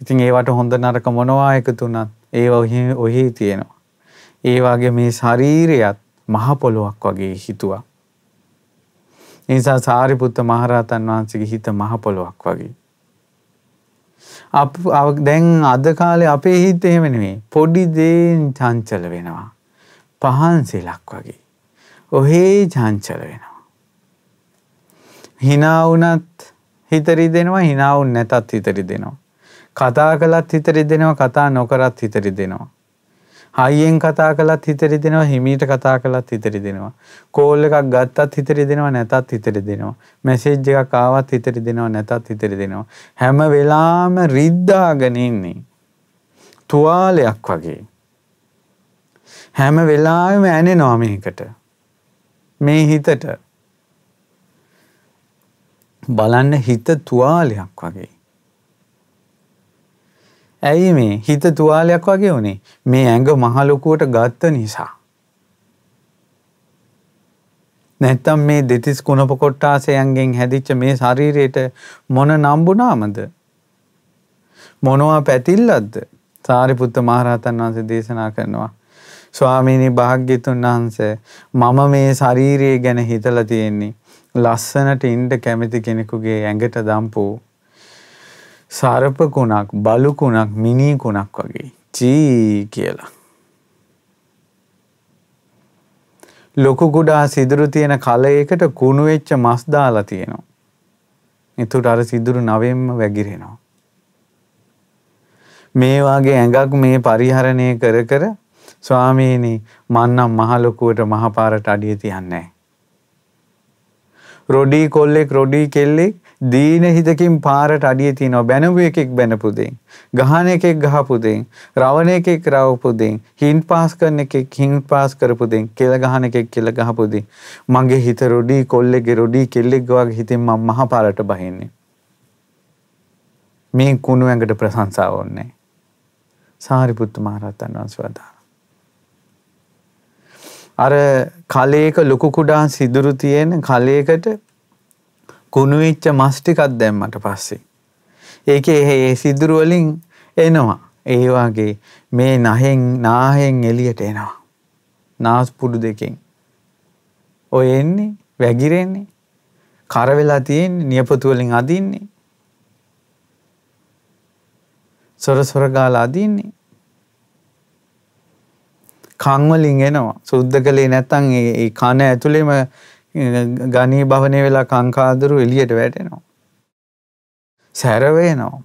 ඉතින් ඒවට හොඳ නරක මොනවා එකතු වුණත් ඒව ඔහි තියෙනවා. ඒ වගේ මේ ශරීරයත් මහ පොළොවක් වගේ හිතුවා. ඒ නිසා සාරිපුත්ත මහරහතන් වහන්සේගේ හිත මහ පොළොවක් වගේ. අප දැන් අද කාලේ අපේ හිත එහෙම නෙමෙයි. පොඩි දේන් චංචල වෙනවා. පහන් සෙලක් වගේ. ඔහේ චංචල වෙනවා. hina වුණත් හිත රිදෙනවා hina වුන් නැතත් හිත රිදෙනවා. කතා කළත් හිත රිදෙනවා කතා නොකරත් හිත රිදෙනවා. හයියෙන් කතා කළත් හිත රිදෙනවා හිමීට කතා කළත් හිත රිදෙනවා කෝල් එකක් ගත්තත් හිත රිදෙනවා නැතත් හිත රිදෙනවා මැසේජ් එකක් ආවත් හිත රිදෙනවා නැතත් හිත රිදෙනවා හැම වෙලාවෙම රිද්දාගෙන ඉන්නේ. තුවාලයක් වගේ. හැම වෙලාවෙම ඇනෙනවා මේකට. මේ හිතට. බලන්න හිත තුවාලයක් වගේ. ඇයි මේ හිත තුවාලයක් වගේ වුණේ මේ ඇඟ මහලොකුවට ගත්ත නිසා. නැත්තම් මේ දෙතිස් කුණප කොට්ටාසයන්ගෙන් හැදිච්ච මේ ශරීරයට මොන නම්බුනාමද. මොනවා පැතිල්ලද්ද සාරිපුත්ත මහරහතන් වහන්සේ දේශනා කරනවා. ස්වාමීනි භාග්‍යතුන් වහන්සේ මම මේ ශරීරය ගැන හිතලා තියෙන්නේ ලස්සනට ඉන්න කැමති කෙනෙකුගේ ඇඟට දම්පෝ සරපකුණක් බලුකුණක් මිනීකුණක් වගේ චී කියලා. ලොකු කුඩා සිදුරු තියෙන කලයකට කුණු වෙච්ච මස් දාලා තියෙනවා. එතකොට අර සිදුරු නවෙන්ම වැగిරෙනවා. මේ වාගේ ඇඟක් මේ පරිහරණය කර කර ස්වාමීනි මන්නම් මහ ලොකුවට මහපාරට අඩිය තියන්නේ රොඩි කොල්ලෙක් රොඩි කෙල්ලෙක් දීන හිතකින් පාරට අඩිය තියනවා. බැනපු එකෙක් බැනපු දෙයින් ගහන එකෙක් ගහපු දෙයින් රවණ එකෙක් රවපු දෙයින් හින් පාස් කරන එකෙක් හින් පාස් කරපු දෙයින් කෙල ගහන එකෙක් කෙල ගහපු දෙයින් මගේ හිත රොඩි කොල්ලෙක්ගේ රොඩි කෙල්ලෙක් වගේ හිතින් මම මහ පාරට බහින්නේ. මේ කුණු ඇඟට ප්‍රශංසාව ඕනේ සාරිපුත්ත මහරහතන් වහන්සේ වදාළා. අර කලයක ලොකු කුඩා සිදුරු තියෙන කලයකට කුණු වෙච්ච මස් ටිකක් දැම්මට පස්සේ. ඒකේ ඒ සිදුරු වලින් එනවා. ඒ වගේ මේ නහෙන් නාහෙන් එළියට එනවා. නාස්පුඩු දෙකෙන්. ඔය එන්නේ වැగిරෙන්නේ කර වෙලා තියෙන්නේ නියපොතු වලින් අදින්නේ. සොර සොර ගාලා අදින්නේ. කන් වලින් එනවා. සුද්ධ කළේ නැත්නම් ඒ කන ඇතුළේම ගණී භවනේ වෙලා කංකාදුරු එළියට වැටෙනවා. සැර වෙනවා.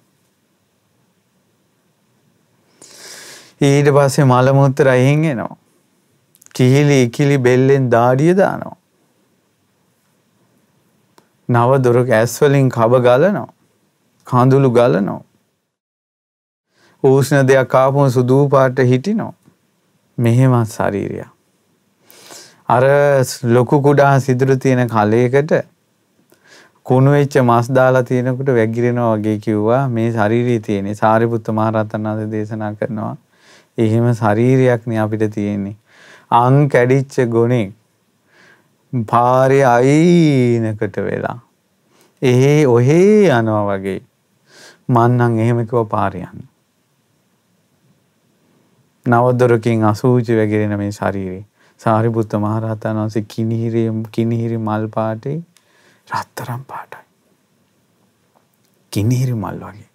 ඊට පස්සේ මල මුත්‍ර අයින් එනවා. කිහිලි ඉකිලි බෙල්ලෙන් දාඩිය දානවා. නව දොරක ඇස් වලින් කබ ගලනවා. කඳුළු ගලනවා. ඌෂ්ණ දෙයක් ආපුම සුදු පාට හිටිනවා. මෙහෙමත් ශරීරයක්. අර ලොකු කුඩා සිදුරු තියෙන කලයකට කුණු වෙච්ච මස් දාලා තියෙනකොට වැగిරෙනවා වගේ කිව්වා. මේ ශාරීරිය තියෙන්නේ. සාරිපුත්ත මහරහතන් වහන්සේ දේශනා කරනවා. එහෙම ශරීරයක් නේ අපිට තියෙන්නේ. අං කැඩිච්ච ගොනේ පාරේ අයිනකට වෙලා. එහෙ ඔහේ යනවා වගේ. මන්නම් එහෙම කිව්ව පාරේ යන්න. නවදොරකින් අසූචි වැగిරෙන මේ ශරීරේ. සාරිපුත්ත මහරහතන් වහන්සේ කිනිහිරි කිනිහිරි මල් පාටේ රත්තරම් පාටයි. කිනිහිරි මල් වගේ.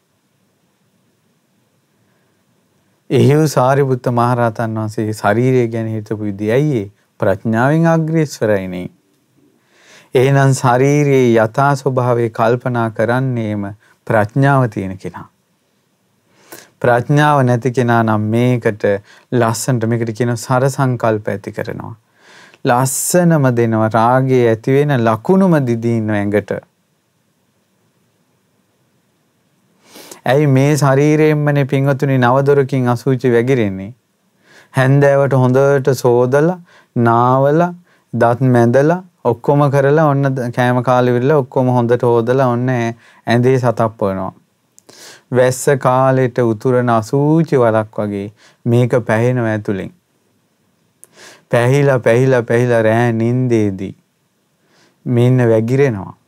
එහෙව් සාරිපුත්ත මහරහතන් වහන්සේ ශරීරය ගැන හිතපු විදිය ඇයි ප්‍රඥාවෙන් අග්‍රේස්වරයිනේ. එහෙනම් ශරීරයේ යථා ස්වභාවය කල්පනා කරන්නේම ප්‍රඥාව තියෙන කෙනා. ප්‍රඥාව නැති කෙනා නම් මේකට ලස්සනට මේකට කියන සර සංකල්ප ඇති කරනවා. ලස්සනම දෙනවා රාගයේ ඇති වෙන ලකුණුම දිදීන ඇඟට. ඇයි මේ ශරීරයෙන්මනේ පින්වතුනි නවදොරකින් අසුචි වැగిරෙන්නේ. හැන්දෑවට හොඳට සෝදලා නාවලා දත් මැදලා ඔක්කොම කරලා ඔන්න කෑම කාලෙ විරලා ඔක්කොම හොඳට හොදලා ඔන්න ඇඳේ සතප්පවනවා. වැස්ස කාලෙට උතුරන අසූචි වලක් වගේ මේක පැහෙනව ඇතුලෙන්. පැහිලා පැහිලා පැහිලා රෑ නින්දේදී මෙන්න වැගිරෙනවා.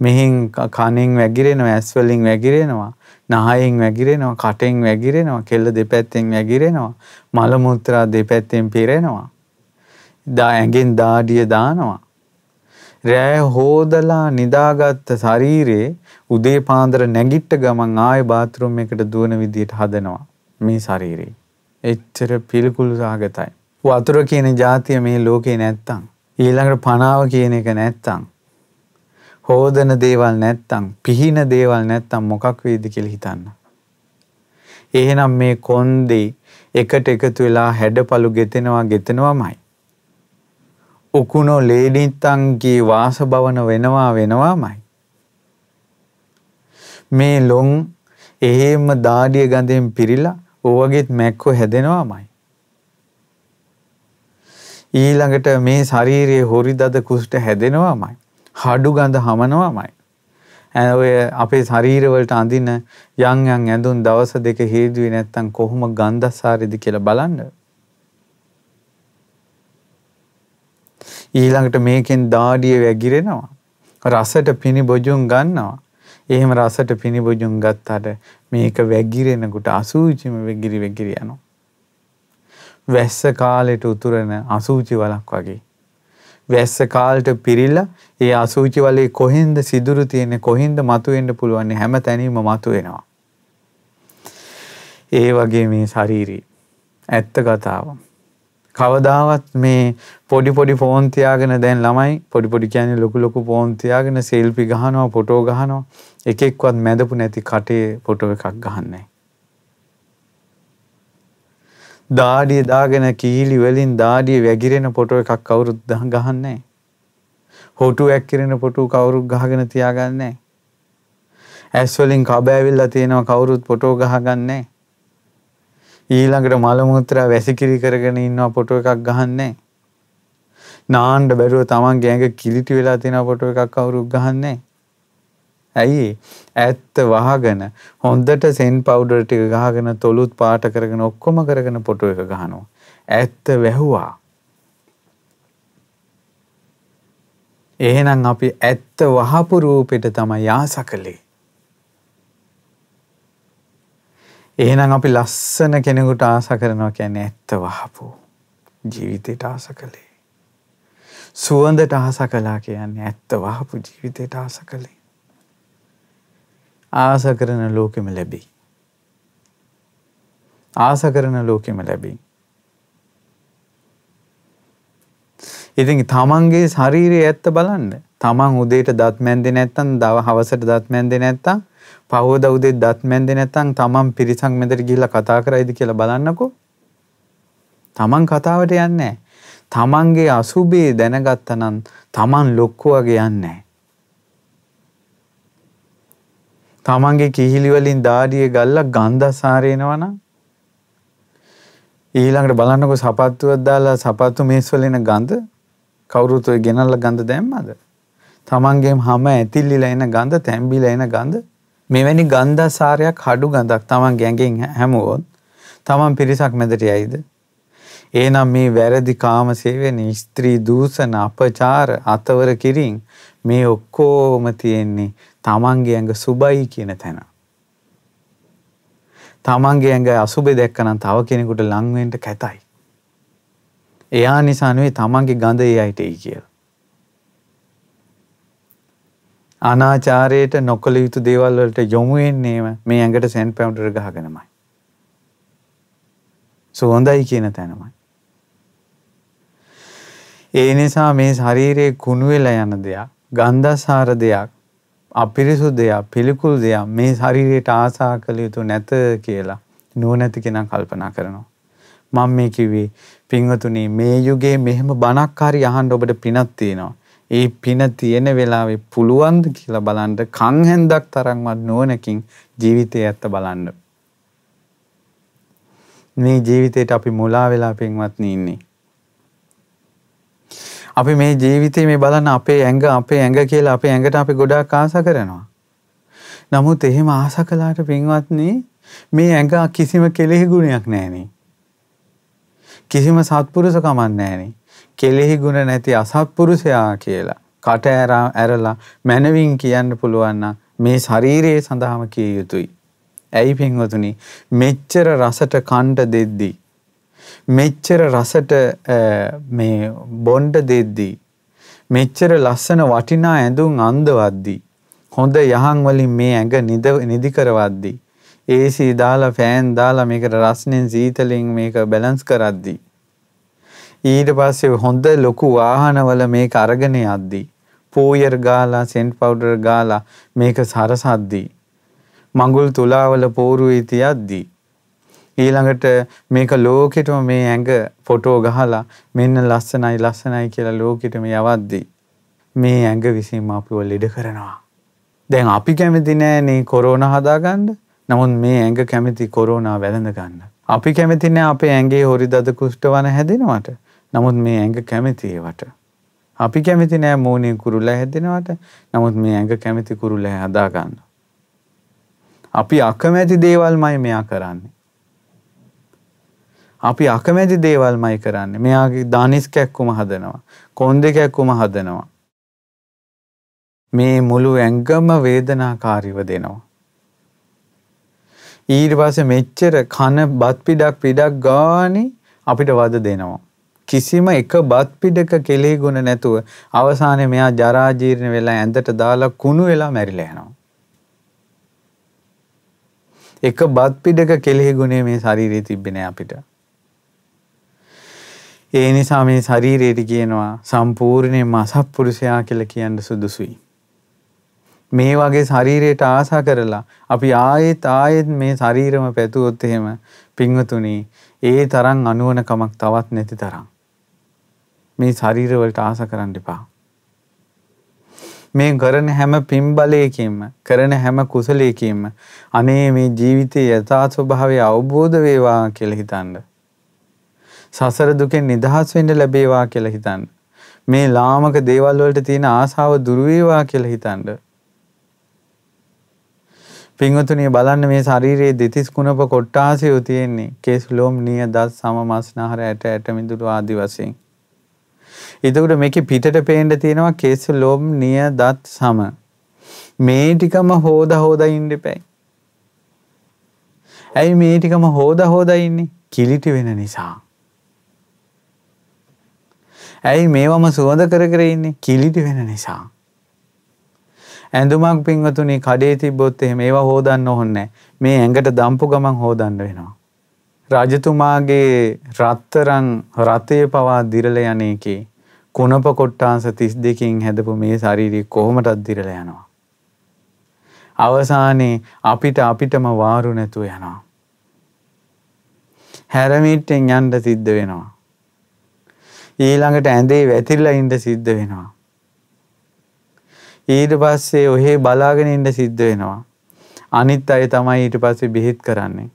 මෙහෙන් කණෙන් වැගිරෙනවා ඇස්වලින් වැගිරෙනවා නහයෙන් වැගිරෙනවා කටෙන් වැගිරෙනවා කෙල්ල දෙපැත්තෙන් වැගිරෙනවා මල මුත්‍රා දෙපැත්තෙන් පිරෙනවා දා ඇඟෙන් දාඩිය දානවා රෑ හෝදලා නිදාගත්ත ශරීරේ උදේ පාන්දර නැගිට්ට ගමන් ආයෙ බාත්රූම් එකට දුවන විදියට හදනවා මේ ශරීරේ. එච්චර පිළිකුල් සහගතයි. වතුර කියන જાතිය මේ ලෝකේ නැත්තම් ඊළඟට පනාව කියන එක නැත්තම් හෝදන දේවල් නැත්තම් පිහින දේවල් නැත්තම් මොකක් වේද කියලා හිතන්න. එහෙනම් මේ කොන්දේ එකට එකතු වෙලා හැඩපළු ගෙතෙනවා ගෙතෙනවාමයි. උකුණෝ ලේඩිත්තන්ගේ වාසභවන වෙනවා වෙනවාමයි. මේ ලොන් එහෙම දාඩිය ගඳෙන් පිරිලා ඕවගෙත් මැක්කෝ හැදෙනවාමයි. ඊළඟට මේ ශරීරයේ හොරි දද කුෂ්ට හැදෙනවාමයි. හඩු ගඳ හමනවාමයි. ඔය අපේ ශරීරවලට අඳින යම් යම් ඇඳුම් දවස් දෙක හේදුවේ නැත්තම් කොහොම ගන්ධසාරිද කියලා බලන්න. ඊළඟට මේකෙන් දාඩිය වැగిරෙනවා. රසට පිනිබොජුන් ගන්නවා. එහෙම රසට පිනිබොජුන් ගත්තාට මේක වැగిරෙනකොට අසූචිම වැගිරි වැගිරි යනවා. වැස්ස කාලෙට උතුරන අසූචි වලක් වගේ. වැස්ස කාලට පිරිලා ඒ අසූචි වලේ කොහෙන්ද සිදුරු තියෙන්නේ කොහෙන්ද මතුවෙන්න පුළුවන් හැම තැනීම මතුවෙනවා. ඒ වගේ මේ ශරීරී ඇත්ත කතාව. කවදාවත් මේ පොඩි පොඩි ෆෝන් තියාගෙන දැන් ළමයි පොඩි පොඩි කියන්නේ ලොකු ලොකු ෆෝන් තියාගෙන සෙල්ෆි ගහනවා ෆොටෝ ගහනවා. එකෙක්වත් මැදපු නැති කටේ ෆොටෝ එකක් ගහන්නේ දාඩිය දාගෙන කීලි වලින් දාඩිය වැగిරෙන ෆොටෝ එකක් කවුරුත් ගහන්නේ හොටු ඇක්කිරෙන ෆොටෝ කවුරුත් ගහගෙන තියාගන්නේ ඇස් වලින් කබ ඇවිල්ලා තියෙනවා කවුරුත් ෆොටෝ ගහගන්නේ ඊළඟට මල මුත්‍රා වැසිකිලි කරගෙන ඉන්නවා ෆොටෝ එකක් ගහන්නේ. නාන්න බැරුව තමන් ගෑඟ කිලිටි වෙලා තියෙන ෆොටෝ එකක් කවුරුත් ගහන්නේ. ඇයි ඇත්ත වහගෙන හොඳට සෙන් පවුඩර් ටික ගහගෙන තොලුත් පාට කරගෙන ඔක්කොම කරගෙන ෆොටෝ එක ගහනවා. ඇත්ත වැහුවා. එහෙනම් අපි ඇත්ත වහපු රූපෙට තමයි ආස කළේ. එහෙනම් අපි ලස්සන කෙනෙකුට ආස කරනවා කියන්නේ ඇත්ත වහපු ජීවිතයට ආස කළේ. සුවඳට ආස කළා කියන්නේ ඇත්ත වහපු ජීවිතයට ආස කළේ. ආස කරන ලෝකෙම ලැබෙයි. ආස කරන ලෝකෙම ලැබෙයි. ඉතින් තමන්ගේ ශරීරයේ ඇත්ත බලන්න. තමන් උදේට දත් මැන්දේ නැත්තම් දව හවසට දත් මැන්දේ නැත්තම් පහෝද උදේ දත් මැන්දේ නැත්නම් තමන් පිරිසක් මැදට ගිහිල්ලා කතා කරයිද කියලා බලන්නකෝ. තමන් කතාවට යන්නේ තමන්ගේ අසුබේ දැනගත්තා නම් තමන් ලොක්කු වගේ යන්නේ තමන්ගේ කිහිලි වලින් දාඩිය ගල්ලා ගන්ධසාරේනවා නම් ඊළඟට බලන්නකො සපත්තුවක් දාලා සපත්තු මේස් වල එන ගඳ කවුරුත් ඔය ගෙනල්ලා ගඳ දැම්මද? තමන්ගේම හැම ඇතිල්ලිලා එන ගඳ, තැම්බිලා එන ගඳ මෙවැනි ගන්ධසාරයක් හඩු ගඳක් තමන් ගැඟෙන් හැමුවොත් තමන් පිරිසක් මැදට යයිද? එහෙනම් මේ වැරදි කාම සේවන ස්ත්‍රී දූෂණ අපචාර අතවර කිරින් මේ ඔක්කොම තියෙන්නේ තමන්ගේ ඇඟ සුබයි කියන තැන. තමන්ගේ ඇඟ අසුබේ දැක්කනම් තව කෙනෙකුට ලං වෙන්න කැතයි. එයා නිසා නෙවෙයි තමන්ගේ ගඳ ඒ අයට එයි කියලා. අනාචාරයට නොකළ යුතු දේවල් වලට යොමු වෙන්නේම මේ ඇඟට සෙන් පවුඩර් ගහගෙනමයි. සුවඳයි කියන තැනමයි. ඒ නිසා මේ ශරීරයේ කුණු වෙලා යන දෙයක්, ගන්ධසාර දෙයක්, අපිරිසුදු දෙයක්, පිළිකුල් දෙයක් මේ ශරීරයට ආසා කළ යුතු නැත කියලා නුවණැති කෙනා කල්පනා කරනවා. මම මේ කිව්වේ පින්වතුනි මේ යුගයේ මෙහෙම බණක් හරි අහන්න ඔබට පිනක් තියෙනවා. ඒ පින තියෙන වෙලාවේ පුළුවන්ද කියලා බලන්න කන් හැන්දක් තරම්වත් නුවණකින් ජීවිතය ඇත්ත බලන්න. මේ ජීවිතේට අපි මුලා වෙලා පින්වත්නි ඉන්නේ. අපි මේ ජීවිතේ මේ බලන්න අපේ ඇඟ අපේ ඇඟ කියලා අපේ ඇඟට අපි ගොඩාක් ආස කරනවා. නමුත් එහෙම ආස කළාට පින්වත්නි මේ ඇඟ කිසිම කෙලෙහි ගුණයක් නැහෙනේ. කිසිම සත්පුරුෂකමක් නැහෙනේ. කෙලෙහි ගුණ නැති අසත්පුරුෂයා කියලා කට ඇරලා මනවින් කියන්න පුළුවන් මේ ශරීරයේ සඳහාම කිය යුතුයි. ඇයි පින්වතුනි මෙච්චර රසට කණ්ඩ දෙද්දී මෙච්චර රසට මේ බොණ්ඩ දෙද්දී මෙච්චර ලස්සන වටිනා ඇඳුම් අන්දවද්දී හොඳ යහන් වලින් මේ ඇඟ නිදි කරවද්දී AC දාලා ෆෑන් දාලා මේකට රස්නෙන් සීතලෙන් මේක බැලන්ස් කරද්දී ඊට පස්සේ හොඳ ලොකු වාහනවල මේක අරගෙන යද්දී පෝයර් ගාලා සෙන්ට් පවුඩර් ගාලා මේක සරසද්දී මඟුල් තුලාවල පෝරුවේ තියද්දී ඊළඟට මේක ලෝකෙටම මේ ඇඟ ෆොටෝ ගහලා මෙන්න ලස්සනයි ලස්සනයි කියලා ලෝකෙටම යවද්දී මේ ඇඟ විසින්ම අපිව ලෙඩ කරනවා. දැන් අපි කැමති නෑනේ කොරෝනා හදාගන්න. නමුත් මේ ඇඟ කැමති කොරෝනා වැළඳ ගන්න. අපි කැමති නෑ අපේ ඇඟේ හොරි දද කුෂ්ඨ වන හැදෙනවට. නමුත් මේ ඇඟ කැමති ඒවට. අපි කැමති නෑ මූණේ කුරුල්ලා හැදෙනවට. නමුත් මේ ඇඟ කැමති කුරුල්ලා හදා ගන්න. අපි අකමැති දේවල්මයි මෙයා කරන්නේ. අපි අකමැති දේවල්මයි කරන්නේ. මෙයාගේ දානිස් කැක්කුම හදනවා. කොන්දේ කැක්කුම හදනවා. මේ මුළු ඇඟම වේදනාකාරීව දෙනවා. ඊට පස්සේ මෙච්චර කන බත් පිඩක් පිඩක් ගානේ අපිට වද දෙනවා. කිසිම එක බත් පිඩක කෙලෙහි ගුණ නැතුව අවසානයේ මෙයා ජරා ජීර්ණ වෙලා ඇඳට දාලා කුණු වෙලා මැරිලා යනවා. එක බත් පිඩක කෙලෙහි ගුණේ මේ ශරීරයේ තිබෙන්නේ අපිට. ඒ නිසා මේ ශරීරයට කියනවා සම්පූර්ණයෙන්ම අසත්පුරුෂයා කියලා කියන්න සුදුසුයි. මේ වගේ ශරීරයට ආසා කරලා අපි ආයෙත් ආයෙත් මේ ශරීරම පැතුවොත් එහෙම පින්වතුනි ඒ තරම් අනුවන කමක් තවත් නැති තරම් මේ ශරීරවලට ආස කරන්න එපා. මේ කරන හැම පින්බලයකින්ම කරන හැම කුසලයකින්ම අනේ මේ ජීවිතයේ යථා ස්වභාවය අවබෝධ වේවා කියලා හිතන්න. සසර දුකෙන් නිදහස් වෙන්න ලැබේවා කියලා හිතන්න. මේ ලාමක දේවල් වලට තියෙන ආසාව දුරු වේවා කියලා හිතන්න. පින්වතුනි බලන්න මේ ශරීරයේ දෙතිස් කුණප කොට්ටාසය තියෙන්නේ. කේස් ලෝම් නිය දස් සම මස්නහර ඇට ඇට මිදුළු ආදි වශයෙන්. එතකොට මේකේ පිටට පේන්න තියෙනවා කේස් ලෝම් නිය දත් සම. මේ ටිකම හොද හොදා ඉන්න එපයි. ඇයි මේ ටිකම හොද හොදා ඉන්නේ? කිලිටි වෙන නිසා. ඇයි මේවම සුවඳ කර කර ඉන්නේ? කිලිටි වෙන නිසා. ඇඳුමක් පින්වතුනි කඩේ තිබ්බොත් එහෙම ඒවා හොදන්න ඕනේ මේ ඇඟට දම්පු ගමන් හොදන්න වෙනවා. රජතුමාගේ රත්තරන් රතේ පවා දිරල යන එකේ කුණප කොට්ටාංශ 32කින් හැදපු මේ ශාරීරිය කොහොමදත් දිරල යනවා. අවසානයේ අපිට අපිටම වාරු නැතුව යනවා. හැරමිට්ටෙන් යන්න සිද්ධ වෙනවා. ඊළඟට ඇඳේ වැතිරලා ඉන්න සිද්ධ වෙනවා. ඊට පස්සේ ඔහේ බලාගෙන ඉන්න සිද්ධ වෙනවා. අනිත් අය තමයි ඊට පස්සේ බෙහෙත් කරන්නේ.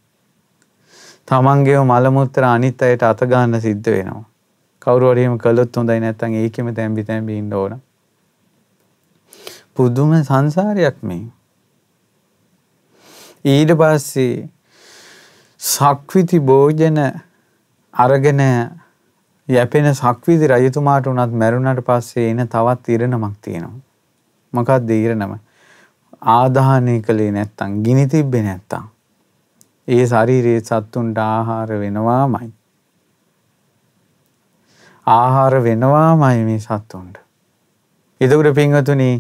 තමන්ගේම මල මුත්‍රා අනිත් අයට අත ගන්න සිද්ධ වෙනවා. කවුරු හරි එහෙම කළොත් හොඳයි නැත්නම් ඒකෙම තැම්බි තැම්බි ඉන්න ඕන. පුදුම සංසාරයක් මේ. ඊට පස්සේ සක්විති භෝජන අරගෙන යැපෙන සක්විති රජතුමාට උනත් මැරුණට පස්සේ එන තවත් ඉරණමක් තියෙනවා. මොකක්ද ඊරණම ආදාහනය කළේ නැත්තම් ගිනි තිබ්බේ නැත්තම් ඒ ශරීරයේ සත්තුන්ට ආහාර වෙනවාමයි ආහාර වෙනවාමයි මේ සත්තුන්ට එතකොට පින්වතුනි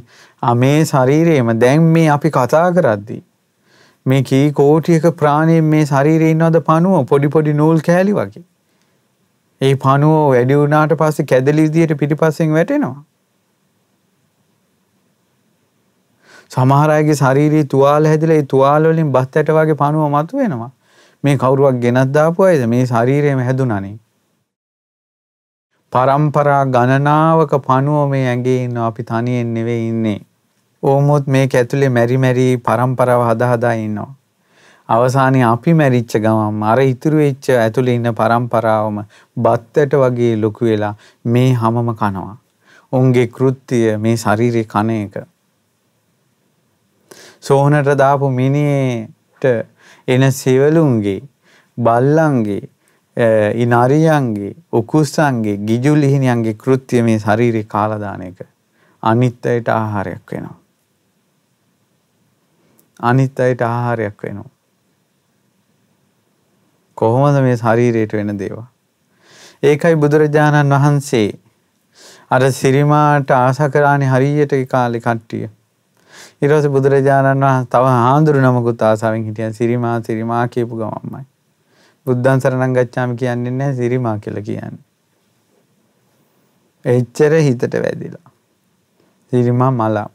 මේ ශරීරයේම දැන් මේ අපි කතා කරද්දී මේ කී කෝටියක ප්‍රාණීන් මේ ශරීරේ ඉන්නවද පණුව පොඩි පොඩි නූල් කෑලි වගේ. ඒ පණුව වැඩි වුණාට පස්සේ කැදලි විදියට පිටිපස්සෙන් වැටෙනවා. සමහර අයගේ ශාරීරික තුවාල හැදිලා ඒ තුවාල වලින් බත් ඇට වගේ පණුව මතුවෙනවා. මේ කවුරුවක් ගෙනත් දාපු අයද මේ ශරීරයම හැදුනානේ. පරම්පරා ගණනාවක පණුව මේ ඇඟේ ඉන්නවා අපි තනියෙන් නෙවෙයි ඉන්නේ. ඕමුත් මේක ඇතුලේ මෙරි මෙරි පරම්පරාව හදා හදා ඉන්නවා. අවසානයේ අපි මැරිච්ච ගමන් අර ඉතුරු වෙච්ච ඇතුලේ ඉන්න පරම්පරාවම බත්තට වගේ ලොකු වෙලා මේ හැමම කනවා. උන්ගේ කෘත්‍ය මේ ශරීරේ කන එක. සෝහනට දාපු මිනියට එන සෙවලුන්ගේ බල්ලන්ගේ ඉනරියන්ගේ උකුස්සන්ගේ ගිජු ලිහිණියන්ගේ කෘත්‍ය මේ ශරීරේ කාලා දාන එක අනිත් අයට ආහාරයක් වෙනවා. අනිත් අයට ආහාරයක් වෙනවා. කොහොමද මේ ශරීරයට වෙන දේවා ඒකයි බුදුරජාණන් වහන්සේ අර සිරිමාට ආශා කරානේ හරියට ඒ කාලේ කට්ටිය ඊට පස්සේ බුදුරජාණන් වහන්සේ තව හාමුදුරු නමකුත් ආසාවෙන් හිටියන් සිරිමා සිරිමා කියපු ගමන්මයි. බුද්ධං සරණං ගච්ඡාමි කියන්නේ නැහැ සිරිමා කියලා කියන්නේ. එච්චර හිතට වැදිලා. සිරිමා මලා.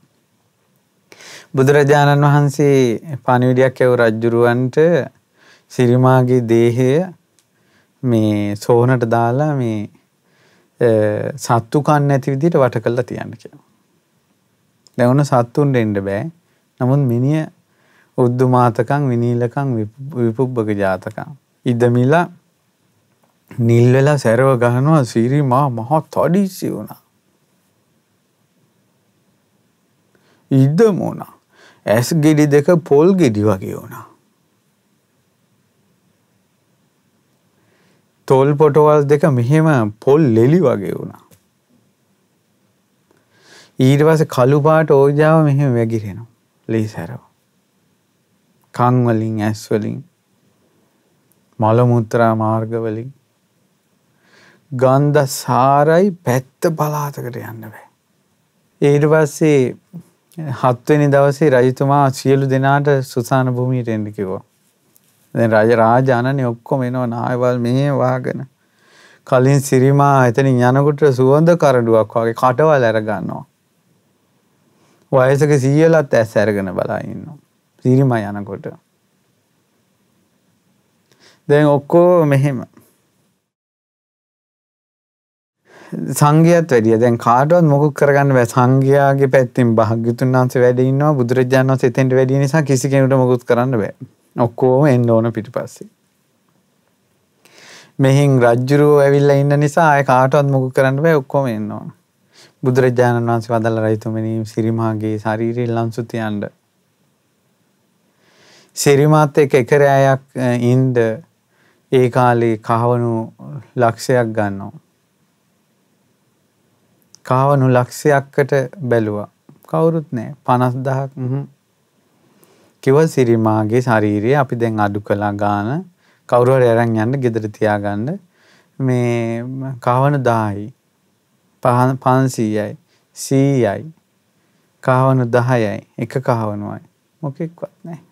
බුදුරජාණන් වහන්සේ පණිවිඩයක් ඇව රජ්ජුරුවන්ට සිරිමාගේ දේහය මේ සෝනට දාලා මේ සත්තු කන්න නැති විදිහට වට කරලා තියන්න කියලා. දැන් ඔන්න සත්තුන්ට එන්න බෑ. නමුත් මිනිය උද්දුමාතකම් විනීලකම් විපුබ්බක ජාතකම්. ඉදමිලා නිල් වෙලා සැරව ගහනවා සිරිමා මහා තඩිසි වුණා. ඉදම වුණා. ඇස් ගෙඩි දෙක පොල් ගෙඩි වගේ වුණා. තොල් පොටවල් දෙක මෙහෙම පොල් ලෙලි වගේ වුණා. ඊට පස්සේ කළු පාට ඕජාව මෙහෙම වැగిරෙනවා. ලී සැරව. කන් වලින් ඇස් වලින් මල මුත්‍රා මාර්ග වලින් ගන්ධ සාරයි පැත්ත පලාතකට යන්න බෑ. ඊට පස්සේ හත්වෙනි දවසේ රජතුමා සියලු දෙනාට සුසාන භූමියට එන්න කිව්වා. දැන් රජ රාජානනේ ඔක්කොම එනවා නායවල් මෙහෙ වාගෙන. කලින් සිරිමා එතනින් යනකොට සුවඳ කරඩුවක් වගේ කටවල් අර ගන්නවා. වයසක සීයලත් ඇස් අරගෙන බලා ඉන්නවා. සිරිමා යනකොට. දැන් ඔක්කෝ මෙහෙම. සංඝයාත් වැඩිය. දැන් කාටවත් මොකුත් කරගන්න බෑ. සංඝයාගේ පැත්තෙන් භාග්‍යතුන් වහන්සේ වැඩ ඉන්නවා. බුදුරජාණන් වහන්සේ එතෙන්ට වැඩි නිසා කිසි කෙනෙකුට මොකුත් කරන්න බෑ. ඔක්කොම එන්න ඕන පිටිපස්සේ. මෙහින් රජ්ජුරුව ඇවිල්ලා ඉන්න නිසා ආය කාටවත් මොකුත් කරන්න බෑ. ඔක්කොම එන්න ඕන. බුදුරජාණන් වහන්සේ වදල්ල රයිතුමනි සිරිමාගේ ශරීරය ලංසු තියන්න සිරිමාත් එක්ක එක රෑයක් ඉන්ද ඒ කාලේ කහවණු ලක්ෂයක් ගන්නවා. කහවණු ලක්ෂයක්කට බැලුවා. කවුරුත් නෑ. 50000ක් කිව්ව සිරිමාගේ ශාරීරිය අපි දැන් අඩු කළා ගාන. කවුරු හරි අරන් යන්න ගෙදර තියාගන්න. මේ කහවණු 10යි 500යි 100යි කහවණු 10යි එක කහවණුවයි මොකෙක්වත් නැහැ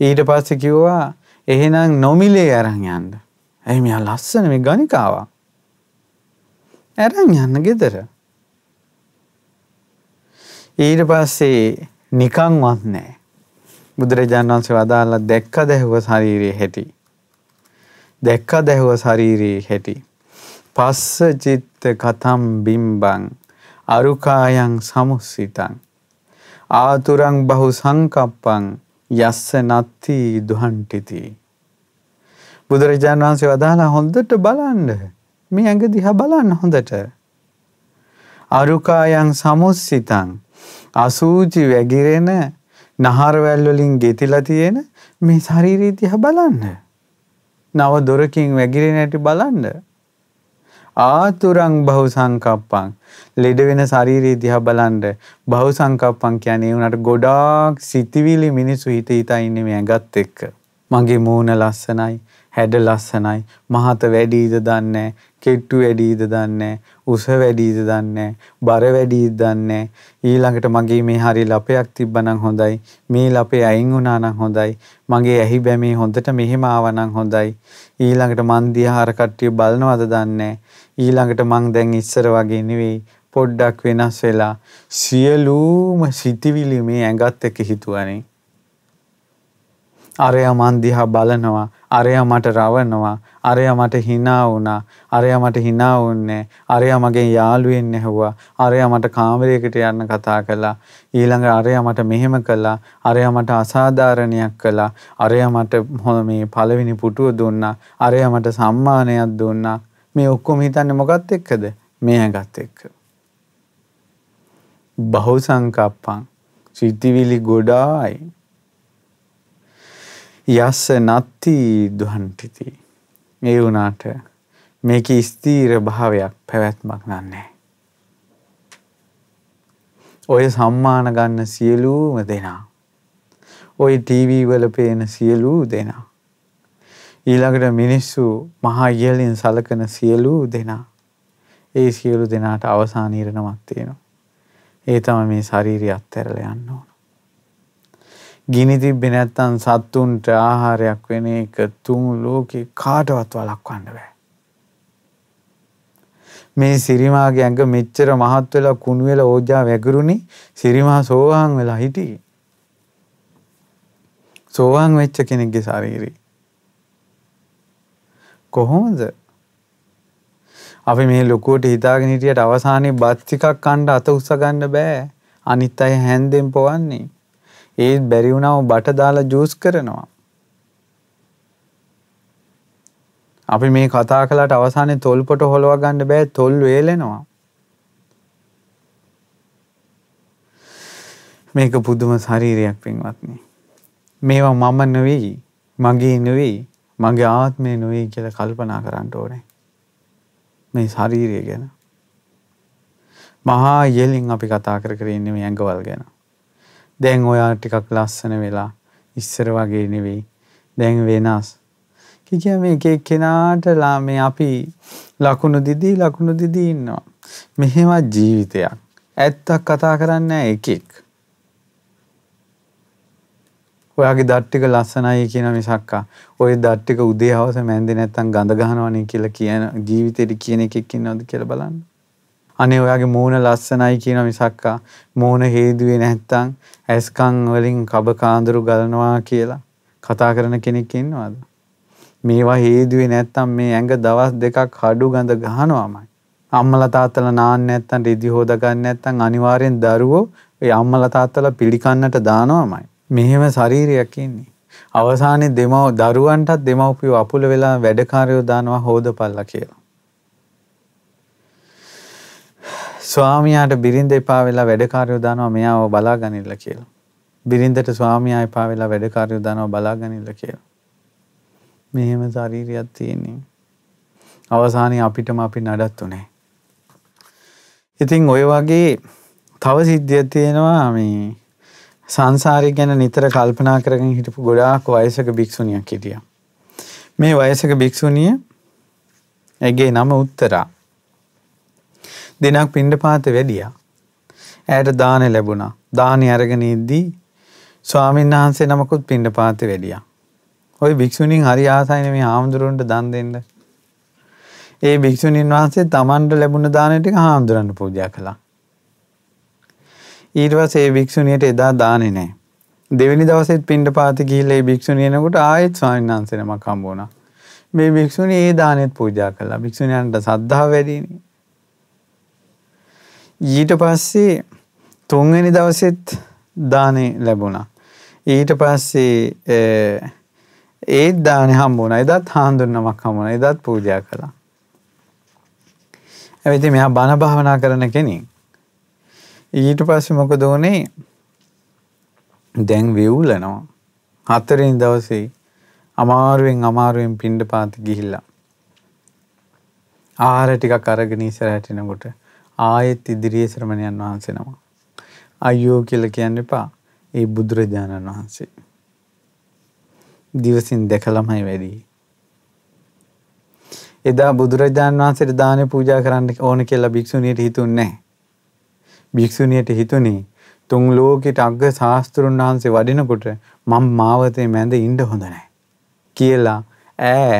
ඊට පස්සේ කිව්වා එහෙනම් නොමිලේ අරන් යන්න. ඇයි මෙයා ලස්සන මේ ගණිකාවක්. අරන් යන්න ගෙදර. ඊට පස්සේ නිකන්වත් නැහැ. බුදුරජාණන් වහන්සේ වදාලා දැක්ක දැහුව ශරීරයේ හැටි. දැක්ක දැහුව ශරීරයේ හැටි. පස්ස චිත්ත කතම් බිම්බං අරුකායන් සමුස්සිතං ආතුරං බහු සංකප්පං යස්ස නත්ති දුහන්ටිති. බුදුරජාණන් වහන්සේ වදාලා හොඳට බලන්න. මේ ඇඟ දිහා බලන්න හොඳට. අරුකායන් සමුස්සිතං අසූචි වැగిරෙන නහරවැල් වලින් ගෙතිලා තියෙන මේ ශරීරය දිහා බලන්න. නව දොරකින් වැగిරෙන හැටි බලන්න. ආතුරං බහු සංකප්පං ලෙඩ වෙන ශරීරය දිහා බලන්න බහු සංකප්පං කියන්නේ ඒ උනට ගොඩාක් සිතිවිලි මිනිස්සු හිත හිතා ඉන්නේ මේ ඇඟත් එක්ක. මගේ මූණ ලස්සනයි. හැඩ ලස්සනයි. මහත වැඩිද දන්නේ කෙට්ටු වැඩිද දන්නේ උස වැඩිද දන්නේ බර වැඩිද දන්නේ ඊළඟට මගේ මේ හරි ලපයක් තිබ්බනම් හොඳයි. මේ ලපේ අයින් වුණා නම් හොඳයි. මගේ ඇහි බැමේ හොඳට මෙහෙම ආවනම් හොඳයි. ඊළඟට මන් දිහා අර කට්ටිය බලනවද දන්නේ ඊළඟට මං දැන් ඉස්සර වගේ නෙවෙයි. පොඩ්ඩක් වෙනස් වෙලා සියලුම සිතිවිලි මේ ඇඟත් එක්ක හිතුවනේ. අරයා මන් දිහා බලනවා, අරයා මට රවනවා, අරයා මට hina වුණා, අරයා මට hina වුන්නේ, අරයා මගෙන් යාළුවෙන් නැහුවා, අරයා මට කාමරයකට යන්න කතා කළා, ඊළඟ අරයා මට මෙහෙම කළා, අරයා මට අසාධාරණයක් කළා, අරයා මට මේ පළවෙනි පුටුව දුන්නා, අරයා මට සම්මානයක් දුන්නා. මේ ඔක්කොම හිතන්නේ මොකත් එක්කද? මේ ඇඟත් එක්ක. බහු සංකප්පං සිතිවිලි ගොඩායි. යස්ස නත්ති දුහන්ටිති. ඒ වුණාට මේක ස්ථීර භාවයක් පැවැත්මක් නන්නේ. ඔය සම්මාන ගන්න සියලූම දෙනා. ඔය ටීවී වල පේන සියලූ දෙනා. ඊළඟට මිනිස්සු මහා ඉහලින් සලකන සියලු දෙනා ඒ සියලු දෙනාට අවසාන ඉරණමක් තියෙනවා. ඒ තමයි මේ ශාරීරිය අත්හැරලා යන්න ඕන. ගිනි තිබ්බේ නැත්තම් සත්තුන්ට ආහාරයක් වෙන එක තුන් ලෝකේ කාටවත් වළක්වන්න බෑ. මේ සිරිමාගේ ඇඟ මෙච්චර මහත් වෙලා කුණු වෙලා ඕජා වැගිරුණි සිරිමා සෝවාන් වෙලා හිටියේ. සෝවාන් වෙච්ච කෙනෙක්ගේ ශාරීරිය කොහොමද? අපි මේ ලොකුවට හිතාගෙන හිටියට අවසානයේ බත් ටිකක් කන්න අත උස්ස ගන්න බෑ. අනිත් අය හැන්දෙන් පොවන්නේ. ඒත් බැරි වුණාම බට දාලා ජූස් කරනවා. අපි මේ කතා කළාට අවසානයේ තොල් පොට හොලව ගන්න බෑ තොල් වේලෙනවා. මේක පුදුම ශරීරයක් පින්වත්නි. මේවා මම නෙවෙයි, මගේ නෙවෙයි, මගේ ආත්මය නෙවෙයි කියලා කල්පනා කරන්න ඕනේ. මේ ශරීරය ගැන. මහා ඉහලින් අපි කතා කර කර ඉන්නේ මේ ඇඟවල් ගැන. දැන් ඔයා ටිකක් ලස්සන වෙලා ඉස්සර වගේ නෙවෙයි. දැන් වෙනස්. කිය මේ එක එක්කෙනාට මේ අපි ලකුණු දිදී ලකුණු දිදී ඉන්නවා. මෙහෙමත් ජීවිතයක්. ඇත්තක් කතා කරන්නේ එකෙක්. ඔයාගේ දත් ටික ලස්සනයි කියන මිසක්කා ඔය දත් ටික උදේ හවස මැන්දේ නැත්තම් ගඳ ගහනවනේ කියලා කියන ජීවිතේට කියන එකෙක් ඉන්නවද කියලා බලන්න. අනේ ඔයාගේ මූණ ලස්සනයි කියන මිසක්කා මූණ හේදුවේ නැත්තම් ඇස්කම් වලින් කබ කාඳුරු ගලනවා කියලා කතා කරන කෙනෙක් ඉන්නවද? මේවා හේදුවේ නැත්තම් මේ ඇඟ දවස් දෙකක් හඩු ගඳ ගහනවාමයි. අම්මලා තාත්තලා නාන්න නැත්තම් රිදි හොද ගන්න නැත්තම් අනිවාර්යෙන් දරුවෝ ඒ අම්මලා තාත්තලා පිළිකන්නට දානවාමයි. මෙහෙම ශරීරයක් ඉන්නේ. අවසානයේ දෙමව දරුවන්ටත් දෙමව්පියෝ අපුල වෙලා වැඩකාරයෝ දානවා හොදපල්ලා කියලා. ස්වාමියාට බිරිඳ එපා වෙලා වැඩකාරයෝ දානවා මෙයාව බලාගනින්න කියලා. බිරිඳට ස්වාමියා එපා වෙලා වැඩකාරයෝ දානවා බලාගනින්න කියලා. මෙහෙම ශරීරයක් තියෙන්නේ. අවසානයේ අපිටම අපි නඩත්තු නැහැ. ඉතින් ඔය වගේ තව සිද්ධියක් තියෙනවා මේ සංසාරය ගැන නිතර කල්පනා කරගෙන හිටපු ගොඩාක් වයසක භික්ෂුණියක් හිටියා. මේ වයසක භික්ෂුණිය ඇගේ නම උත්තරා. දිනක් පිණ්ඩපාත වැඩියා. ඇයට දාන ලැබුණා. දානි අරගෙන ඉද්දී ස්වාමීන් වහන්සේ නමකුත් පිණ්ඩපාතේ වැඩියා. ওই භික්ෂුණීන් හරි ආසයිනේ මේ හාමුදුරන්ට දන් දෙන්න. ඒ භික්ෂුණීන් වහන්සේ Tamanට ලැබුණ දාන ටික හාමුදුරන්ට පූජා කළා. ඊට පස්සේ ඒ භික්ෂුණියට එදා දාන්නේ නැහැ. දෙවෙනි දවසෙත් පින්ඩපාත ගිහිල්ලා ඒ භික්ෂුණියනකොට ආයෙත් ස්වාමීන් වහන්සේ නමක් හම්බ වුණා. මේ භික්ෂුණිය ඒ දානෙත් පූජා කළා. භික්ෂුණියන්ට සද්ධාව වැඩිනේ. ඊට පස්සේ තුන්වෙනි දවසෙත් දානේ ලැබුණා. ඊට පස්සේ ඒත් දානේ හම්බුණා. එදත් හාමුදුරනමක් හම්බුණා. එදත් පූජා කළා. ඇවිත් මෙයා බණ භාවනා කරන කෙනෙක්. ඊට පස්සේ මොකද උනේ? දැන් වෙවුලනවා. හතරෙනි දවසේ අමාරුවෙන් අමාරුවෙන් පින්ඩපාත ගිහිල්ලා ආහාර ටිකක් අරගෙන ඉස්සරහට එනකොට ආයෙත් ඉදිරියේ ශ්‍රමණයන් වහන්සේ නම අයියෝ කියලා කියන්න එපා. ඒ බුදුරජාණන් වහන්සේ. දිවසින් දැකලමයි වැඩි. එදා බුදුරජාණන් වහන්සේට දානේ පූජා කරන්න ඕන කියලා භික්ෂුණියට හිතුන්නේ නැහැ. භික්ෂුණියට හිතුනේ තුන් ලෝකෙට අග්ග ශාස්ත්‍රුන් වහන්සේ වඩිනකොට මම මාවතේ මැද ඉන්න හොඳ නැහැ කියලා ඈ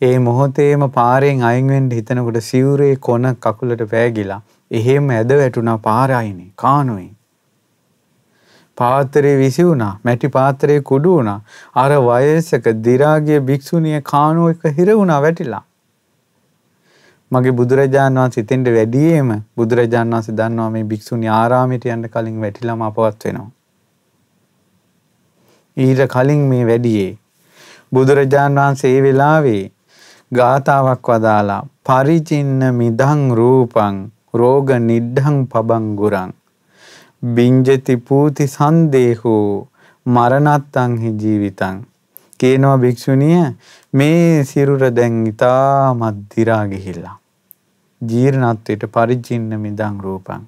ඒ මොහොතේම පාරෙන් අයින් වෙන්න හිතනකොට සිවුරේ කොන කකුලට පෑගිලා එහෙම ඇද වැටුණා පාර අයිනේ කානුවේ. පාත්‍රයේ විසි වුණා මැටි පාත්‍රයේ කුඩු වුණා. අර වයසක දිරාගිය භික්ෂුණිය කානුව එක හිර වුණා වැටිලා. මගේ බුදුරජාණන් වහන්සේ ඉතින්ට වැඩියේම බුදුරජාණන් වහන්සේ දන්නවා මේ භික්ෂුණී ආරාමයට යන්න කලින් වැටිලාම අපවත් වෙනවා. ඊට කලින් මේ වැඩියේ බුදුරජාණන් වහන්සේ ඒ වෙලාවේ ගාතාවක් වදාලා පරිචින්න මිදං රූපං රෝග නිඩ්ඩං පබංගුරං බිංජති පූති සන්දේහෝ මරණත්තංහි ජීවිතං. කියනවා භික්ෂුණිය මේ සිරුර දැන් ඉතාමත් දිරා ගිහිල්ලා. ජීර්ණත්වයට පරිචින්න මිදං රූපං.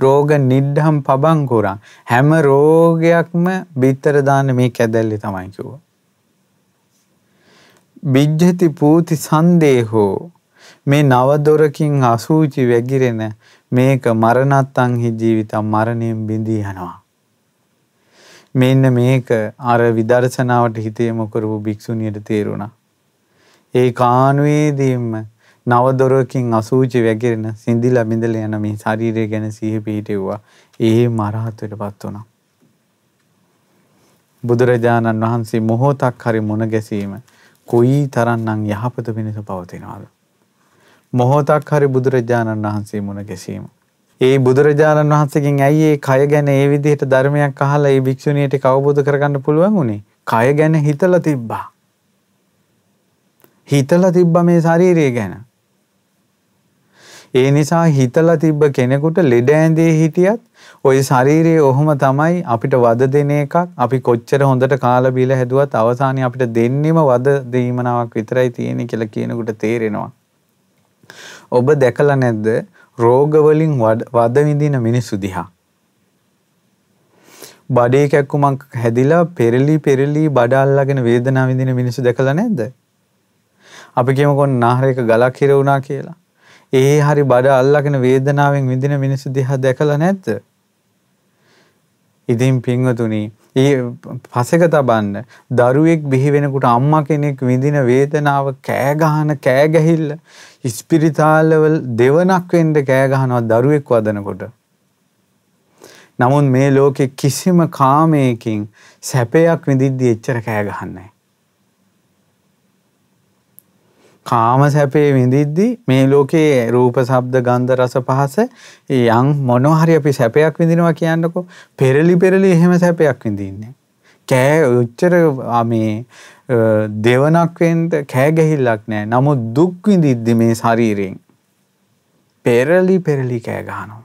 රෝග නිඩ්ඩම් පබංකුරන් හැම රෝගයක්ම බිත්තර දාන්න මේ කැදැල්ලි තමයි කිව්වා. බිජ්ජති පූති සන්දේහෝ මේ නවදොරකින් අසූචි වැගිරෙන මේක මරණත්තංහි ජීවිතම් මරණයෙන් බිඳී යනවා. මෙන්න මේක අර විදර්ශනාවට හිතේම කරපු භික්ෂුණියට තේරුණා. ඒ කානුවේදීම නවදොරකින් අසූචි වැගිරෙන සිඳිලා බිඳලා යන මේ ශරීරය ගැන සිහි පිහිටෙව්වා. ඒ මරහත්වයට පත් වුණා. බුදුරජාණන් වහන්සේ මොහොතක් හරි මුණ ගැසීම කොයි තරම්නම් යහපත වෙනස පවතිනවද? මොහොතක් හරි බුදුරජාණන් වහන්සේ මුණ ගැසීම. ඒ බුදුරජාණන් වහන්සේගෙන් ඇයි ඒ කය ගැන ඒ විදිහට ධර්මයක් අහලා ඒ භික්ෂුණියට අවබෝධ කරගන්න පුළුවන් උනේ? කය ගැන හිතලා තිබ්බා. හිතලා තිබ්බා මේ ශාරීරිය ගැන. ඒ නිසා හිතලා තිබ්බ කෙනෙකුට ලෙඩ ඇඳේ හිටියත් ওই ශරීරයේ ඔහොම තමයි අපිට වද දෙන එකක්. අපි කොච්චර හොඳට කාලා බීලා හැදුවත් අවසානයේ අපිට දෙන්නෙම වද දීමනාවක් විතරයි තියෙන්නේ කියලා කියනකොට තේරෙනවා. ඔබ දැකලා නැද්ද රෝග වලින් වද විඳින මිනිස්සු දිහා? බඩේ කැක්කුමක් හැදිලා පෙරලි පෙරලි බඩ අල්ලගෙන වේදනාව විඳින මිනිස්සු දැකලා නැද්ද? අපි කියමුකෝ නාහරයක ගලක් හිර වුණා කියලා. ඒ හරි බඩ අල්ලගෙන වේදනාවෙන් විඳින මිනිස්සු දිහා දැකලා නැද්ද? ඉතින් පින්වතුනි, ඒ පසෙක තබන්න දරුවෙක් බිහි වෙනකොට අම්මා කෙනෙක් විඳින වේදනාව කෑ ගහන කෑ ගැහිල්ල ඉස්පිරිතාලවල දෙවනක් වෙන්න කෑ ගහනවා දරුවෙක් වදනකොට. නමුත් මේ ලෝකෙ කිසිම කාමයකින් සැපයක් විඳිද්දී එච්චර කෑ ගහන්නේ කාම සැපේ විඳිද්දී මේ ලෝකේ රූප ශබ්ද ගන්ධ රස පහස යම් මොනවා හරි අපි සැපයක් විඳිනවා කියන්නකෝ පෙරලි පෙරලි එහෙම සැපයක් විඳින්නේ කෑ උච්චර මේ දෙවනක් වෙන්න කෑ ගැහිල්ලක් නැහැ නමුත් දුක් විඳිද්දි මේ ශරීරයෙන් පෙරලි පෙරලි කෑ ගහනවා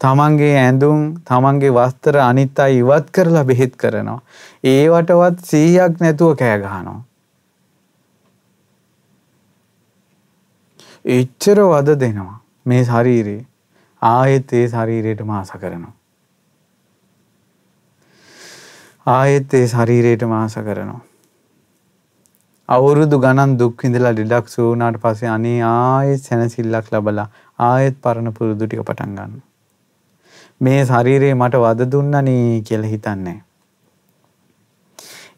තමන්ගේ ඇඳුම් තමන්ගේ වස්ත්‍ර අනිත් අය ඉවත් කරලා බෙහෙත් කරනවා. ඒවටවත් 100ක් නැතුව කෑ ගහනවා. එච්චර වද දෙනවා මේ ශරීරේ. ආයෙත් ඒ ශරීරයට මාස කරනවා. ආයෙත් ඒ ශරීරයට මාස කරනවා. අවුරුදු ගණන් දුක් විඳලා ඩිඩක් සූනාට පස්සේ අනේ ආයෙත් සැනසෙල්ලක් ලබලා ආයෙත් පරණ පුරුදු ටික පටන් ගන්නවා. මේ ශරීරේ මට වද දුන්නනේ කියලා හිතන්නේ.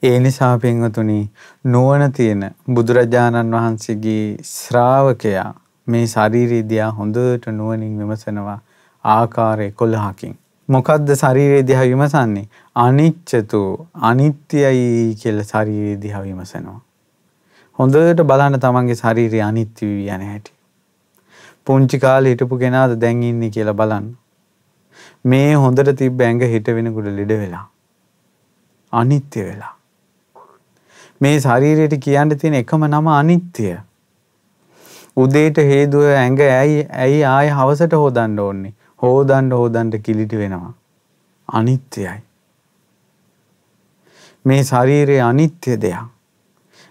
ඒ නිසා පින්වතුනි නුවණ තියෙන බුදුරජාණන් වහන්සේගේ ශ්‍රාවකයා මේ ශාරීරිය දිහා හොඳට නුවණින් විමසනවා ආකාර 11කින්. මොකද්ද ශාරීරිය දිහා විමසන්නේ? අනිච්චතු අනිත්‍යයි කියලා ශාරීරිය දිහා විමසනවා. හොඳට බලන්න තමන්ගේ ශාරීරිය අනිත්‍ය වී යන හැටි. පුංචි කාලේ හිටපු කෙනාද දැන් ඉන්නේ කියලා බලන්න. මේ හොඳට තිබ්බ ඇඟ හිට වෙනකොට ලෙඩ වෙලා. අනිත්‍ය වෙලා. මේ ශරීරයට කියන්න තියෙන එකම නම අනිත්‍ය. උදේට හේදුව ඇඟ ඇයි ඇයි ආය හවසට හොදන්න ඕන්නේ. හෝදන්න හෝදන්න කිලිටි වෙනවා. අනිත්‍යයි. මේ ශරීරය අනිත්‍ය දෙයක්.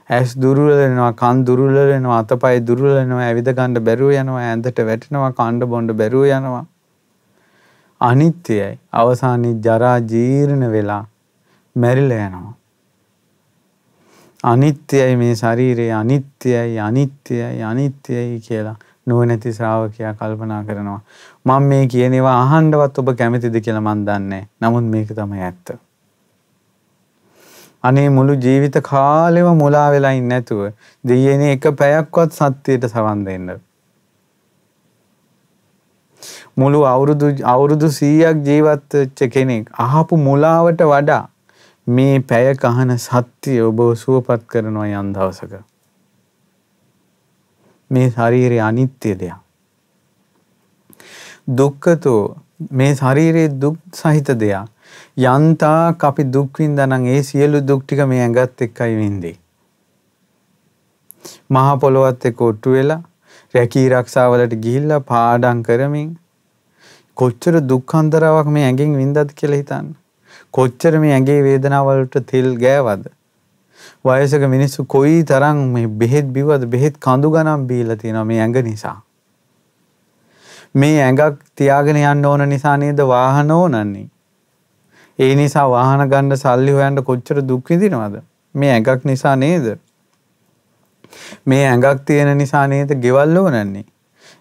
ඇස් දුර්වල වෙනවා කන් දුර්වල වෙනවා අතපය දුර්වල වෙනවා ඇවිද ගන්න බැරුව යනවා ඇඳට වැටෙනවා කණ්ඩ බොණ්ඩ බැරුව යනවා අනිත්‍යයි. අවසානයේ ජරා ජීර්ණ වෙලා මැරිලා යනවා. අනිත්‍යයි මේ ශරීරය අනිත්‍යයි අනිත්‍යයි අනිත්‍යයි කියලා නුවණැති ශ්‍රාවකයා කල්පනා කරනවා. මම මේ කියන ඒවා අහන්නවත් ඔබ කැමතිද කියලා මන් දන්නේ නමුත් මේක තමයි ඇත්ත. අනේ මුළු ජීවිත කාලෙම මුලා වෙලා ඉන්නේ නැතුව දෙයියනේ එක පැයක්වත් සත්‍යයට සවන් දෙන්න. මුළු අවුරුදු අවුරුදු 100ක් ජීවත් වෙච්ච කෙනෙක් අහපු මුලාවට වඩා මේ පැය කහන සත්‍ය ඔබ සුවපත් කරනවා යම් දවසක. මේ ශරීරය අනිත්‍ය දෙයක්. දුක්ඛතෝ මේ ශරීරයේ දුක් සහිත දෙයක්. යන්තාක් අපි දුක් විඳනනම් ඒ සියලු දුක් ටික මේ ඇඟත් එක්කයි විඳින්නේ. මහ පොළොවත් එක්ක ඔට්ටු වෙලා රැකී රක්ෂාවලට ගිහිල්ලා පාඩම් කරමින් කොච්චර දුක් අන්තරාවක් මේ ඇඟෙන් වින්දාද කියලා හිතන්න. කොච්චර මේ ඇඟේ වේදනාවලට තෙල් ගෑවද? වයසක මිනිස්සු කොයි තරම් මේ බෙහෙත් බිව්වද බෙහෙත් කඳු ගණන් බීලා තියෙනවා මේ ඇඟ නිසා. මේ ඇඟක් තියාගෙන යන්න ඕන නිසා නේද වාහන ඕනන්නේ. ඒ නිසා වාහන ගන්න සල්ලි හොයන්න කොච්චර දුක් විඳිනවද? මේ ඇඟක් නිසා නේද? මේ ඇඟක් තියෙන නිසා නේද ගෙවල් ඕනන්නේ.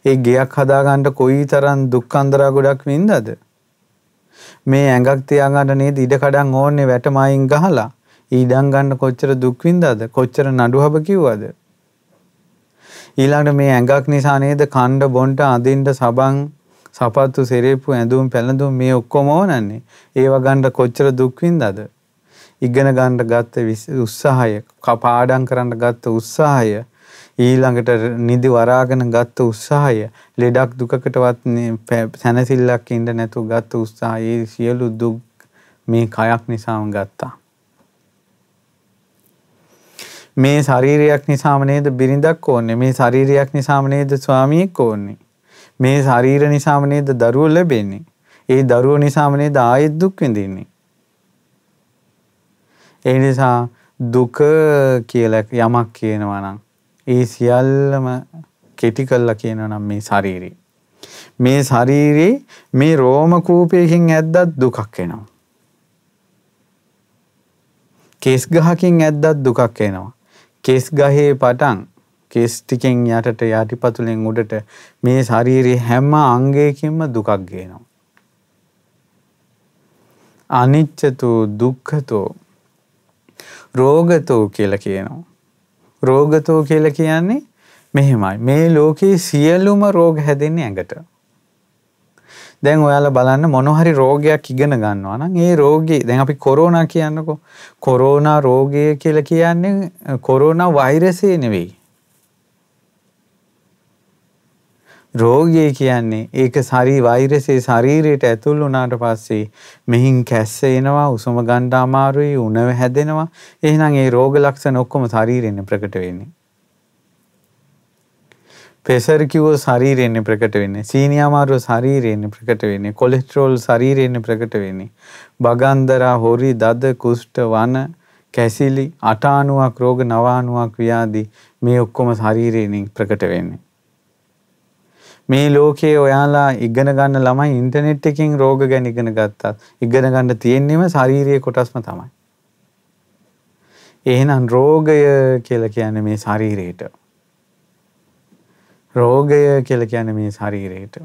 ඒ ගෙයක් හදාගන්න කොයි තරම් දුක් අන්දරා ගොඩක් වින්දාද? මේ ඇඟක් තියාගන්න නේද ඉඩ කඩන් ඕන්නේ වැටමයින් ගහලා ඊඩම් ගන්න කොච්චර දුක් වින්දාද? කොච්චර නඩුහබ කිව්වද? ඊළඟට මේ ඇඟක් නිසා නේද කණ්ඩ බොන්ට අදින්න සබන් සපත්තු සෙරේප්පු ඇඳුම් පැළඳුම් මේ ඔක්කොම ඕනන්නේ. ඒව ගන්න කොච්චර දුක් වින්දාද? ඉගෙන ගන්න ගත්ත උත්සාහය, පාඩම් කරන්න ගත්ත උත්සාහය ඊළඟට නිදි වරාගෙන ගත්ත උත්සාහය ලෙඩක් දුකකටවත් සැනසෙල්ලක් ඉන්න නැතුව ගත්ත උත්සාහය සියලු දුක් මේ කයක් නිසාම ගත්තා. මේ ශරීරයක් නිසාම නේද බිරිඳක් ඕන්නේ. මේ ශරීරයක් නිසාම නේද ස්වාමියෙක් ඕන්නේ. මේ ශරීර නිසාම නේද දරුවෝ ලැබෙන්නේ. ඒ දරුවෝ නිසාම නේද ආයෙත් දුක් විඳින්නේ. ඒ නිසා දුක කියලා යමක් කියනවා නම් ඒ සියල්ලම කෙටි කළා කියනවා නම් මේ ශරීරය. මේ ශරීරේ මේ රෝම කූපයකින් ඇද්දත් දුකක් එනවා. කෙස් ගහකින් ඇද්දත් දුකක් එනවා. කෙස් ගහේ පටන් කෙස් ටිකෙන් යටට යටිපතුලෙන් උඩට මේ ශරීරයේ හැම අංගයකින්ම දුකක් ගේනවා. අනිච්චතෝ දුක්ඛතෝ රෝගතෝ කියලා කියනවා. රෝගතෝ කියලා කියන්නේ මෙහෙමයි. මේ ලෝකේ සියලුම රෝග හැදෙන්නේ ඇඟට. දැන් ඔයාලා බලන්න මොන හරි රෝගයක් ඉගෙන ගන්නවා නම් ඒ රෝගේ දැන් අපි කොරෝනා කියන්නකෝ කොරෝනා රෝගය කියලා කියන්නේ කොරෝනා වෛරසය නෙවෙයි රෝගය කියන්නේ ඒක ශරී වෛරසයේ ශරීරයට ඇතුල් වුණාට පස්සේ මෙහින් කැස්ස එනවා උසම ගන්න අමාරුයි උණව හැදෙනවා එහෙනම් ඒ රෝග ලක්ෂණ ඔක්කොම ශරීරෙන්නේ ප්‍රකට වෙන්නේ ප්‍රෙෂර් කිව්වොත් ශරීරයෙන් ප්‍රකට වෙන්නේ. සීනි අමාරුව ශරීරයෙන් ප්‍රකට වෙන්නේ. කොලෙස්ටරෝල් ශරීරයෙන් ප්‍රකට වෙන්නේ. බගන්දරා, හොරි, දද, කුෂ්ඨ, වන, කැසිලි, අටාණුවක් රෝග, නවාණුවක් ව්‍යාධි මේ ඔක්කොම ශරීරයෙන් ප්‍රකට වෙන්නේ. මේ ලෝකයේ ඔයාලා ඉගෙන ගන්න ළමයි ඉන්ටර්නෙට් එකකින් රෝග ගැන ඉගෙන ගත්තත් ඉගෙන ගන්න තියෙන්නේම ශාරීරික කොටස්ම තමයි. එහෙනම් රෝගය කියලා කියන්නේ මේ ශරීරයට. රෝගය කියලා කියන්නේ මේ ශරීරයට.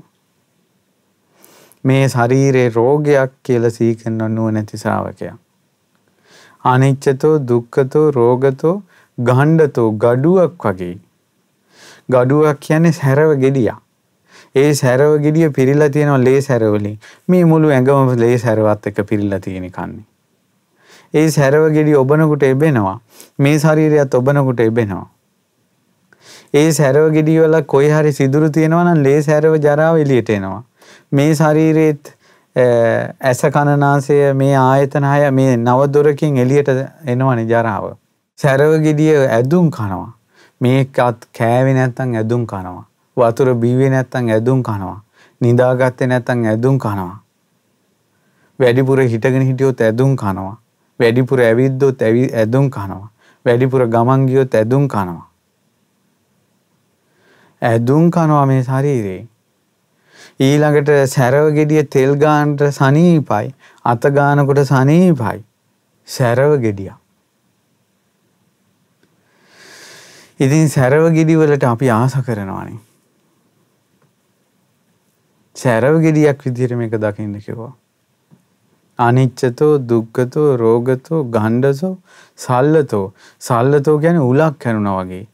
මේ ශරීරේ රෝගයක් කියලා සීකරන නුවණැති ශ්‍රාවකයා. අනිච්චතෝ දුක්ඛතෝ රෝගතෝ ගණ්ඩතෝ ගඩුවක් වගේ. ගඩුවක් කියන්නේ සැරව ගෙඩියක්. ඒ සැරව ගෙඩිය පිරීලා තියෙනවා ලේ සැරවලින්. මේ මුළු ඇඟම ලේ සැරවත් එක්ක පිරීලා තියෙන කන්නේ. ඒ සැරව ගෙඩිය ඔබනකොට එබෙනවා. මේ ශරීරයත් ඔබනකොට එබෙනවා. ඒ සැරව ගෙඩිය වල කොයි හරි සිදුරු තියෙනවා නම් ලේ සැරව ජරාව එළියට එනවා. මේ ශරීරෙත් ඇස කන නාසය මේ ආයතන හය මේ නව දොරකින් එළියට එනවනේ ජරාව. සැරව ගෙඩිය ඇදුම් කනවා. මේකත් කෑවේ නැත්තම් ඇදුම් කනවා. වතුර බීවේ නැත්තම් ඇදුම් කනවා. නිදාගත්තේ නැත්තම් ඇදුම් කනවා. වැඩිපුර හිටගෙන හිටියොත් ඇදුම් කනවා. වැඩිපුර ඇවිද්දොත් ඇදුම් කනවා. වැඩිපුර ගමන් ගියොත් ඇදුම් කනවා. ඇදුම් කනවා මේ ශරීරේ. ඊළඟට සැරව ගෙඩිය තෙල් ගානට සනීපයි. අත ගානකොට සනීපයි. සැරව ගෙඩිය. ඉතින් සැරව ගෙඩි වලට අපි ආස කරනවානේ. සැරව ගෙඩියක් විදිහට මේක දකින්න කිව්වා. අනිච්චතෝ දුක්ඛතෝ රෝගතෝ ගණ්ඩසෝ සල්ලතෝ සල්ලතෝ කියන්නේ උලක් කැනුණා වගේ.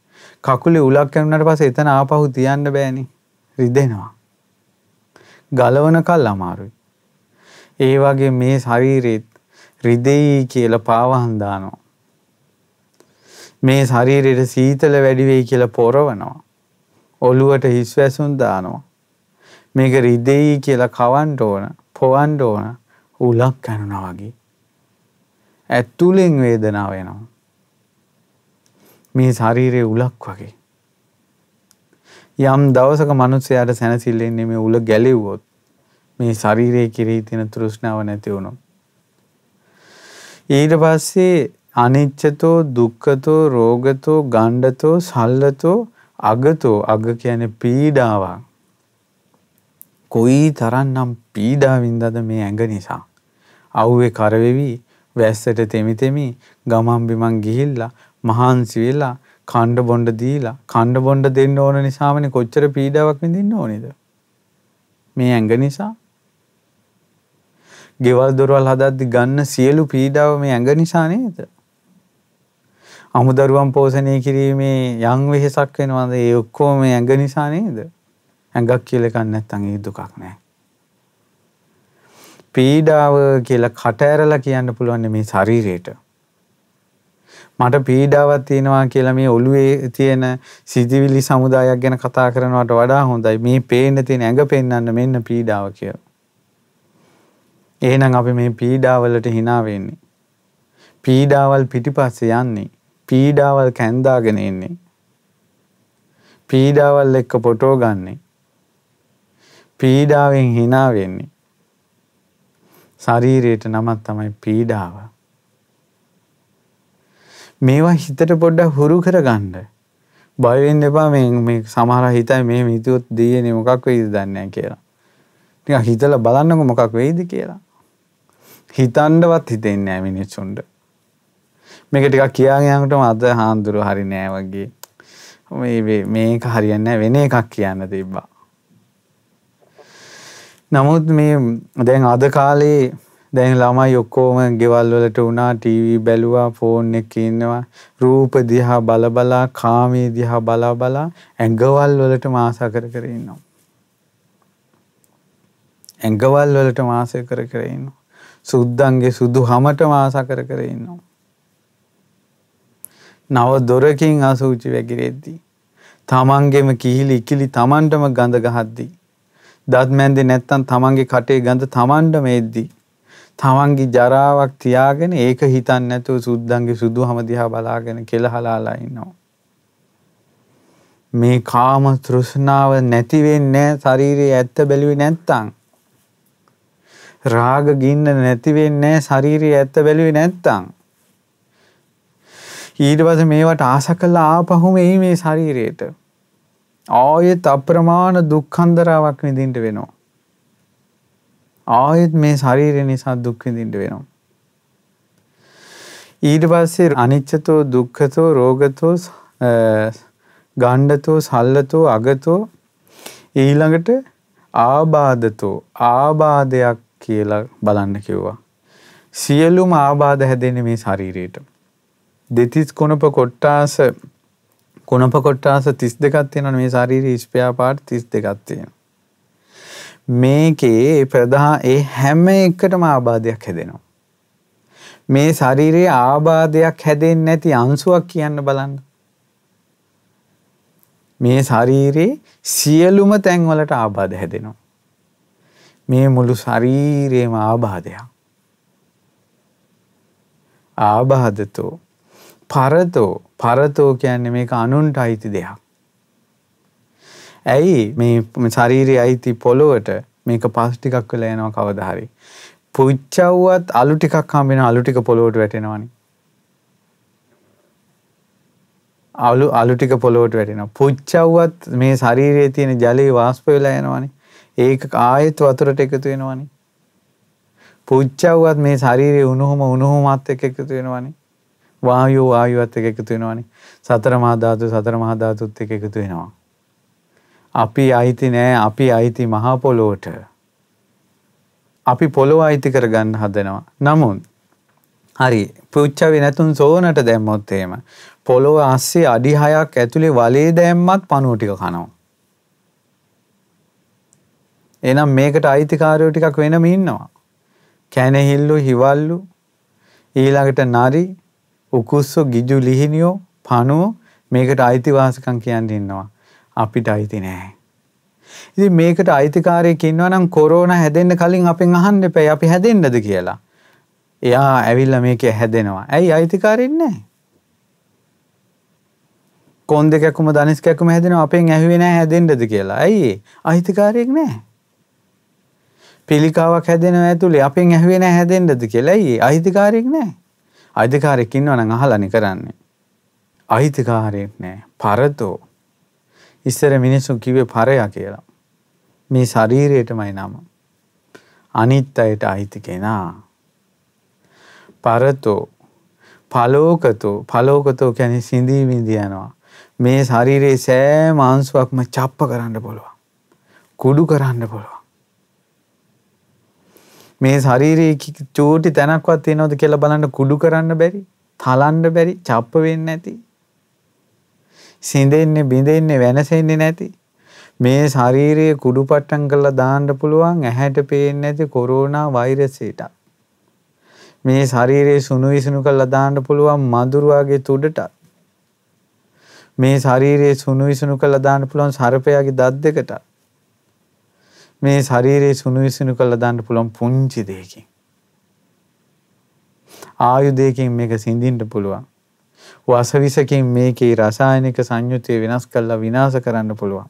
කකුලේ උලක් කැමුණාට පස්සේ එතන ආපහු තියන්න බෑනේ. රිදෙනවා. ගලවන කල් අමාරුයි. ඒ වගේ මේ ශරීරෙත් රිදෙයි කියලා පාවහන් දානවා. මේ ශරීරෙට සීතල වැඩි වෙයි කියලා පොරවනවා. ඔළුවට හිස් වැසුම් දානවා. මේක රිදෙයි කියලා කවන්න ඕන, පොවන්න ඕන උලක් කනුනා වගේ. ඇතුලෙන් වේදනාව එනවා. මේ ශරීරයේ උලක් වගේ. යම් දවසක මිනිස්සයාට සැනසෙල්ලෙන්නේ මේ උල ගැලෙව්වොත් මේ ශරීරයේ කෙරෙහි තියෙන තෘෂ්ණාව නැති වුණොත්. ඊට පස්සේ අනිච්චතෝ දුක්ඛතෝ රෝගතෝ ගණ්ඩතෝ සල්ලතෝ අගතෝ අග කියන්නේ පීඩාවක්. කොයි තරම්නම් පීඩා වින්දාද මේ ඇඟ නිසා. අවුවේ කරවෙවි වැස්සට තෙමි තෙමි ගමන් බිමන් ගිහිල්ලා මහන්සි වෙලා කණ්ඩ බොණ්ඩ දීලා කණ්ඩ බොණ්ඩ දෙන්න ඕන නිසාමනේ කොච්චර පීඩාවක් විඳින්න ඕනේද? මේ ඇඟ නිසා. ගෙවල් දොරවල් හදද්දි ගන්න සියලු පීඩාව මේ ඇඟ නිසා නේද? අමුදරුවන් පෝෂණය කිරීමේ යම් වෙහෙසක් වෙනවද? ඒ ඔක්කොම මේ ඇඟ නිසා නේද? ඇඟක් කියලා එකක් නැත්තම් ඒ දුකක් නැහැ පීඩාව කියලා කට ඇරලා කියන්න පුළුවන් මේ ශරීරයට මට පීඩාවක් තියෙනවා කියලා මේ ඔළුවේ තියෙන සිතිවිලි සමුදායක් ගැන කතා කරනවට වඩා හොඳයි මේ පේන්න තියෙන ඇඟ පෙන්වන්න මෙන්න පීඩාව කියලා. එහෙනම් අපි මේ පීඩාවලට hina වෙන්නේ. පීඩාවල් පිටිපස්සේ යන්නේ පීඩාවල් කැන්දාගෙන ඉන්නේ. පීඩාවල් එක්ක පොටෝ ගන්නේ. පීඩාවෙන් hina වෙන්නේ. ශරීරයට නමක් තමයි පීඩාව. මේවා හිතට පොඩ්ඩක් හුරු කරගන්න. බය වෙන්න එපා මේ මේ සමහර හිතයි මේ හිතුවොත් දෙයනේ මොකක් වෙයිද දන්නේ නැහැ කියලා. ටිකක් හිතලා බලන්නකො මොකක් වෙයිද කියලා. හිතන්නවත් හිතෙන්නේ නැහැ මිනිස්සුන්ට. මේක ටිකක් කියාගෙන යනකොටම අද හාන්දුරු හරි නෑ වගේ. මේ මේක හරියන්නේ නැහැ වෙන එකක් කියන්න තිබ්බා. නමුත් මේ දැන් අද කාලේ දැන් ළමයි ඔක්කොම ගෙවල් වලට වුණා ටීවී බැලුවා ෆෝන් එකේ ඉන්නවා. රූප දිහා බල බලා කාමයේ දිහා බලා බලා ඇඟවල් වලට මාස කර කර ඉන්නවා. ඇඟවල් වලට මාස කර කර ඉන්නවා. සුද්දන්ගේ සුදු හමට මාස කර කර ඉන්නවා. නව දොරකින් අසූචි වැగిරෙද්දී තමන්ගෙම කිහිලි ඉකිලි තමන්ටම ගඳ ගහද්දී දත් මැන්දේ නැත්තම් තමන්ගේ කටේ ගඳ තමන්ටම එද්දී තමන්ගේ ජරාවක් තියාගෙන ඒක හිතන්නේ නැතුව සුද්දන්ගේ සුදුහම දිහා බලාගෙන කෙලහලාලා ඉන්නවා. මේ කාම තෘෂ්ණාව නැති වෙන්නේ ශරීරයේ ඇත්ත බැලුවේ නැත්තම්. රාග ගින්න නැති වෙන්නේ ශරීරයේ ඇත්ත බැලුවේ නැත්තම්. ඊට පස්සේ මේවට ආස කළා ආපහුම එයි මේ ශරීරයට. ආයෙත් අප්‍රමාණ දුක්ඛන්දරාවක් විඳින්න වෙනවා. ආයෙත් මේ ශරීරය නිසා දුක් විඳින්න වෙනවා. ඊට පස්සේ අනිච්චතෝ දුක්ඛතෝ රෝගතෝ ගණ්ඩතෝ සල්ලතෝ අගතෝ ඊළඟට ආබාධතෝ ආබාධයක් කියලා බලන්න කිව්වා. සියලුම ආබාධ හැදෙන්නේ මේ ශරීරයට. දෙතිස් කුණප කොට්ටාස කුණප කොට්ටාස 32ක් තියෙනවා මේ ශරීරයේ ස්පෙයා පාර්ට් 32ක් තියෙනවා. මේකේ ප්‍රධා ඒ හැම එකටම ආබාධයක් හැදෙනවා. මේ ශරීරයේ ආබාධයක් හැදෙන්නේ නැති අංශුවක් කියන්න බලන්න. මේ ශරීරේ සියලුම තැන්වලට ආබාධ හැදෙනවා. මේ මුළු ශරීරේම ආබාධයක්. ආබාධතෝ පරතෝ පරතෝ කියන්නේ මේක අනුන්ට අයිති දෙයක්. ඇයි මේ ශරීරයේ අයිති පොළොවට මේක පස් ටිකක් වෙලා යනවා කවදා හරි. පුච්චව්වත් අලු ටිකක් හම්බෙන අලු ටික පොළොවට වැටෙනවනේ. අලු අලු ටික පොළොවට වැටෙනවා. පුච්චව්වත් මේ ශරීරයේ තියෙන ජලයේ වාෂ්ප වෙලා යනවනේ. ඒක ආයෙත් වතුරට එකතු වෙනවනේ. පුච්චව්වත් මේ ශරීරයේ උණුහුම උණුහුමත් එක්ක එකතු වෙනවනේ. වායුව වායුවත් එක්ක එකතු වෙනවනේ. සතර මහා ධාතු සතර මහා ධාතුත් එක්ක එකතු වෙනවා. අපි අයිති නෑ අපි අයිති මහා පොළොවට. අපි පොළොව අයිති කරගන්න හදනවා. නමුත් හරි පුච්චාවේ නැතුන් සෝනට දැම්මොත් එහෙම පොළොව ASCII අඩි 6ක් ඇතුලේ වලේ දැම්මත් පණුව ටික කනවා. එහෙනම් මේකට අයිතිකාරයෝ ටිකක් වෙනම ඉන්නවා. කැනහිල්ලු හිවල්ලු ඊළඟට නරි උකුස්සෝ ගිජු ලිහිනියෝ පණුව මේකට අයිතිවාසිකම් කියන්න ඉන්නවා. අපිට අයිති නෑ. ඉතින් මේකට අයිතිකාරයෙක් ඉන්නවා නම් කොරෝනා හැදෙන්න කලින් අපෙන් අහන්න එපා අපි හැදෙන්නද කියලා. එයා ඇවිල්ලා මේකේ හැදෙනවා. ඇයි අයිතිකාරයෙක් නෑ? කොන් දෙකක්ම ධනිස් කැක්කම හැදෙනවා අපෙන් ඇහුවේ නෑ හැදෙන්නද කියලා. ඇයි අයිතිකාරයෙක් නෑ. පිළිකාවක් හැදෙනවා ඇතුලේ අපෙන් ඇහුවේ නෑ හැදෙන්නද කියලා. ඇයි අයිතිකාරයෙක් නෑ. අයිතිකාරයෙක් ඉන්නවා නම් අහලානේ කරන්නේ. අයිතිකාරයෙක් නෑ. පරතෝ ඉස්සර මිනිස්සු කිව්වේ පරයා කියලා. මේ ශරීරයටමයි නම. අනිත් අයට අයිති කෙනා. පරතෝ පලෝකතෝ පලෝකතෝ කියන්නේ සිඳී විඳී යනවා. මේ ශරීරයේ සෑම අංශුවක්ම චප්ප කරන්න පුළුවන්. කුඩු කරන්න පුළුවන්. මේ ශරීරයේ චූටි තැනක්වත් තියෙනවද කියලා බලන්න කුඩු කරන්න බැරි, තලන්න බැරි, චප්ප වෙන්නේ නැති. සිඳෙන්නේ බිඳෙන්නේ වෙනසෙන්නේ නැති. මේ ශරීරයේ කුඩුපට්ටම් කරලා දාන්න පුළුවන් ඇහැට පේන්නේ නැති කොරෝනා වෛරසයට මේ ශරීරයේ සුණු විසුණු කරලා දාන්න පුළුවන් මදුරුවාගේ තුඩට. මේ ශරීරයේ සුණු විසුණු කරලා දාන්න පුළුවන් සර්පයාගේ දත් දෙකට. මේ ශරීරයේ සුණු විසුණු කරලා දාන්න පුළුවන් පුංචි දෙයකින් ආයුධයකින් මේක සිඳින්න පුළුවන් වසවිසකින් මේකේ රසායනික සංයුතිය වෙනස් කරලා විනාශ කරන්න පුළුවන්.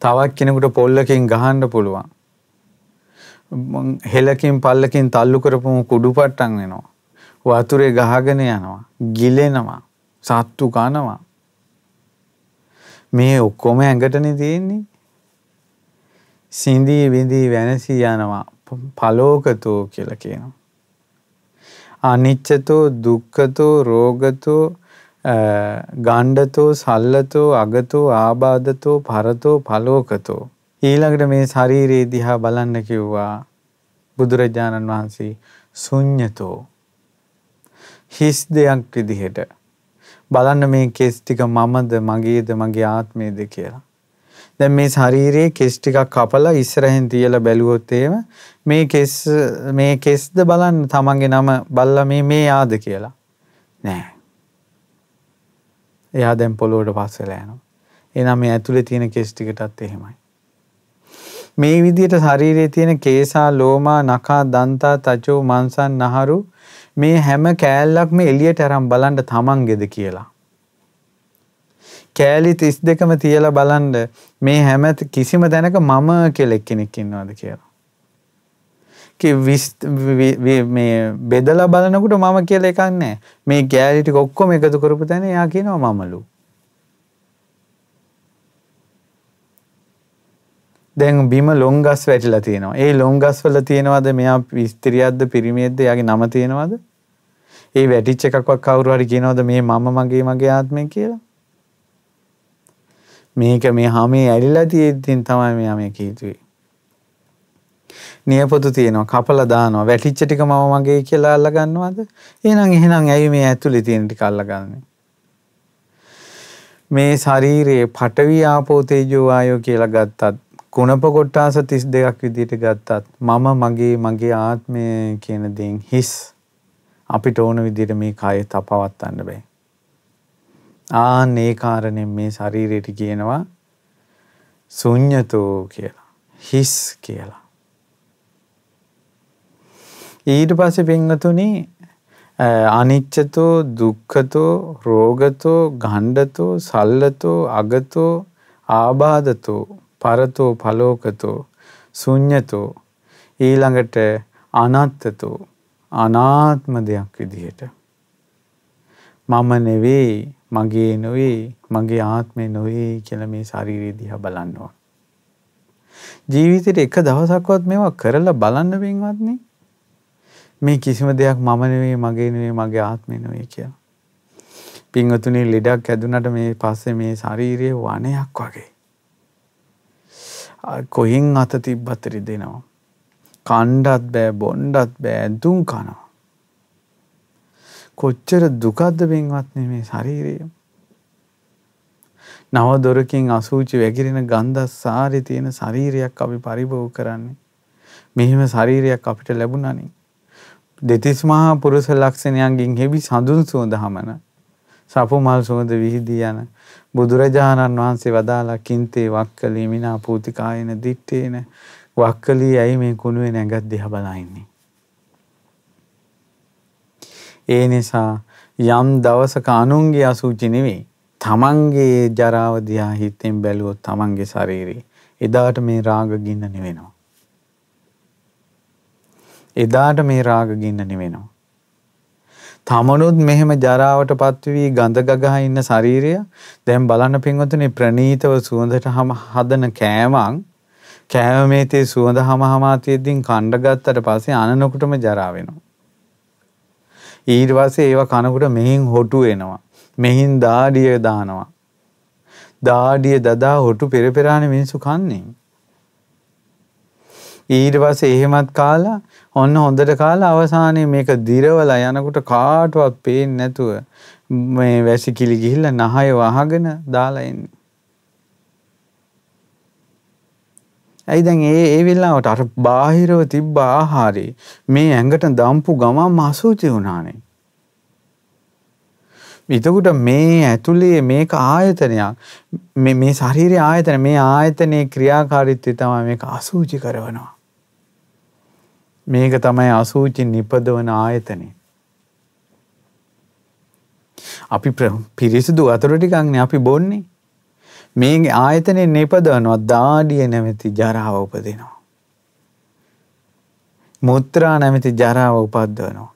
තවත් කෙනෙකුට පොල්ලකින් ගහන්න පුළුවන්. හෙලකින් පල්ලකින් තල්ලු කරපුම කුඩු පට්ටන් වෙනවා. වතුරේ ගහගෙන යනවා. ගිලෙනවා. සත්තු කනවා. මේ ඔක්කොම ඇඟටනේ තියෙන්නේ. සිඳී විඳී වෙනසී යනවා. පලෝකතෝ කියලා කියනවා. අනිච්චතෝ දුක්ඛතෝ රෝගතෝ ගණ්ඩතෝ සල්ලතෝ අගතෝ ආබාධතෝ පරතෝ පලෝකතෝ ඊළඟට මේ ශරීරයේ දිහා බලන්න කිව්වා බුදුරජාණන් වහන්සේ ශුන්්‍යතෝ හිස් දෙයක් විදිහට බලන්න මේ කෙස් ටික මමද මගේද මගේ ආත්මයේද කියලා. දැන් මේ ශරීරයේ කෙස් ටිකක් කපලා ඉස්සරහින් තියලා බැලුවොත් එහෙම මේ කෙස් මේ කෙස්ද බලන්න තමන්ගේ නම බල්ලා මේ මේ ආද කියලා. නෑ. එයා දැන් පොළොවට පස් වෙලා යනවා. එහෙනම් මේ ඇතුලේ තියෙන කෙස් ටිකටත් එහෙමයි. මේ විදිහට ශරීරයේ තියෙන කේසා ලෝමා නඛා දන්තා තචෝ මංසන් නහරු මේ හැම කෑල්ලක්ම එළියට අරන් බලන්න තමන්ගේද කියලා. කෑලි 32ම තියලා බලන්න මේ හැම කිසිම තැනක මම කියලා එක්කෙනෙක් ඉන්නවද කියලා. මේ බෙදලා බලනකොට මම කියලා එකක් නැහැ. මේ කෑලි ටික ඔක්කොම එකතු කරපු තැන එයා කියනවා මමලු. දැන් බිම ලොංගස් වැටිලා තියෙනවා. ඒ ලොංගස් වල තියෙනවද මෙයා ස්ත්‍රියක්ද පිරිමියෙක්ද එයාගේ නම තියෙනවද? ඒ වැටිච්ච එකක්වත් කවුරු හරි කියනවද මේ මම මගේ මගේ ආත්මය කියලා? මේක මේ හැමේ ඇලිලා තියෙද්දින් තමයි මෙයා මේ කීතුවේ. නියපොතු තියෙනවා කපලා දානවා වැටිච්ච ටික මම මගේ කියලා අල්ල ගන්නවද එහෙනම් එහෙනම් ඇයි මේ ඇතුලේ තියෙන ටික අල්ලගන්නේ? මේ ශරීරයේ පඨවි ආපෝ තේජෝ ආයෝ කියලා ගත්තත් කුණප කොටාස 32ක් විදිහට ගත්තත් මම මගේ මගේ ආත්මය කියන දේන් හිස් අපිට ඕන විදිහට මේ කය තපවත්තන්න බෑ. ආන් ඒ කාරණෙන් මේ ශරීරයට කියනවා ශුන්්‍යතෝ කියලා හිස් කියලා. ඊට පස්සේ පින්වතුනි අනිච්චතෝ දුක්ඛතෝ රෝගතෝ ගණ්ඩතෝ සල්ලතෝ අගතෝ ආබාධතෝ පරතෝ පලෝකතෝ ශුන්්‍යතෝ ඊළඟට අනත්තතෝ අනාත්ම දෙයක් විදිහට. මම නෙවෙයි මගේ නොවේ මගේ ආත්මය නොවේ කියලා මේ ශරීරය දිහා බලනවා ජීවිතේට එක දවසක්වත් මේවා කරලා බලන්න වෙනවත්නේ මේ කිසිම දෙයක් මම නෙවෙයි මගේ නෙවෙයි මගේ ආත්මය නෙවෙයි කියලා. පින්වතුනි ලෙඩක් ඇදුනට මේ පස්සේ මේ ශාරීරියේ වණයක් වගේ. කොහෙන් අත තිබ්බත් රිදෙනවා. කණ්ඩත් බෑ බොණ්ඩත් බෑ ඇඳුම් කනවා. කොච්චර දුකද්ද පින්වත්නි මේ ශරීරය. නව දොරකින් අසූචි වැగిරෙන ගන්ධ සාරි තියෙන ශරීරයක් අපි පරිභෝග කරන්නේ. මෙහෙම ශරීරයක් අපිට ලැබුණානේ. දෙතිස් මහා පුරුෂ ලක්ෂණයන්ගෙන් හෙබි සඳුන් සුවඳ හමන සපු මල් සුවඳ විහිදී යන බුදුරජාණන් වහන්සේ වදාලා කින්තේ වක්කලී මිනා පූතිකායන දිත්තේන වක්කලී ඇයි මේ කුණුවේ නැගත් දිහා බලා ඉන්නේ ඒ නිසා යම් දවසක අනුන්ගේ අසුචි නෙවෙයි තමන්ගේ ජරාව දිහා හිතෙන් බැලුවොත් තමන්ගේ ශරීරේ එදාට මේ රාග ගින්න නෙවෙනවා එදාට මේ රාග ගින්න නිවෙනවා. තමනුත් මෙහෙම ජරාවට පත්වී ගඳ ගගහ ඉන්න ශරීරය දැන් බලන්න පින්වතුනි ප්‍රනීතව සුවඳට හම හදන කෑමක් කෑමේතේ සුවඳ හම හමාතියද්දින් කණ්ඩ ගත්තට පස්සේ අනනකොටම ජරා වෙනවා. ඊට පස්සේ ඒව කනකොට මෙහින් හොටු එනවා. මෙහින් දාඩිය දානවා. දාඩිය දදා හොටු පෙර පෙරානේ මිනිස්සු කන්නේ. ඊට පස්සේ එහෙමත් කාලා ඔන්න හොඳට කාලා අවසානයේ මේක දිරවලා යනකොට කාටවත් පේන්නේ නැතුව මේ වැසිකිලි ගිහිල්ලා නහය වහගෙන දාලා එන්නේ. ඇයි දැන් ඒ ඒ වෙලාවට අර බාහිරව තිබ්බ ආහාරේ මේ ඇඟට දම්පු ගමන්ම අසුචි වුණානේ. එතකොට මේ ඇතුලේ මේක ආයතනයක් මේ මේ ශරීරයේ ආයතන මේ ආයතනයේ ක්‍රියාකාරීත්වය තමයි මේක අසුචි කරනවා. මේක තමයි අසූචි නිපදවන ආයතනය. අපි පිරිසිදු වතුර ටිකක්නේ අපි බොන්නේ. මේ ආයතනේ නිපදවනවා දාඩිය නැමැති ජරාව උපදිනවා. මුත්‍රා නැමැති ජරාව උපද්දවනවා.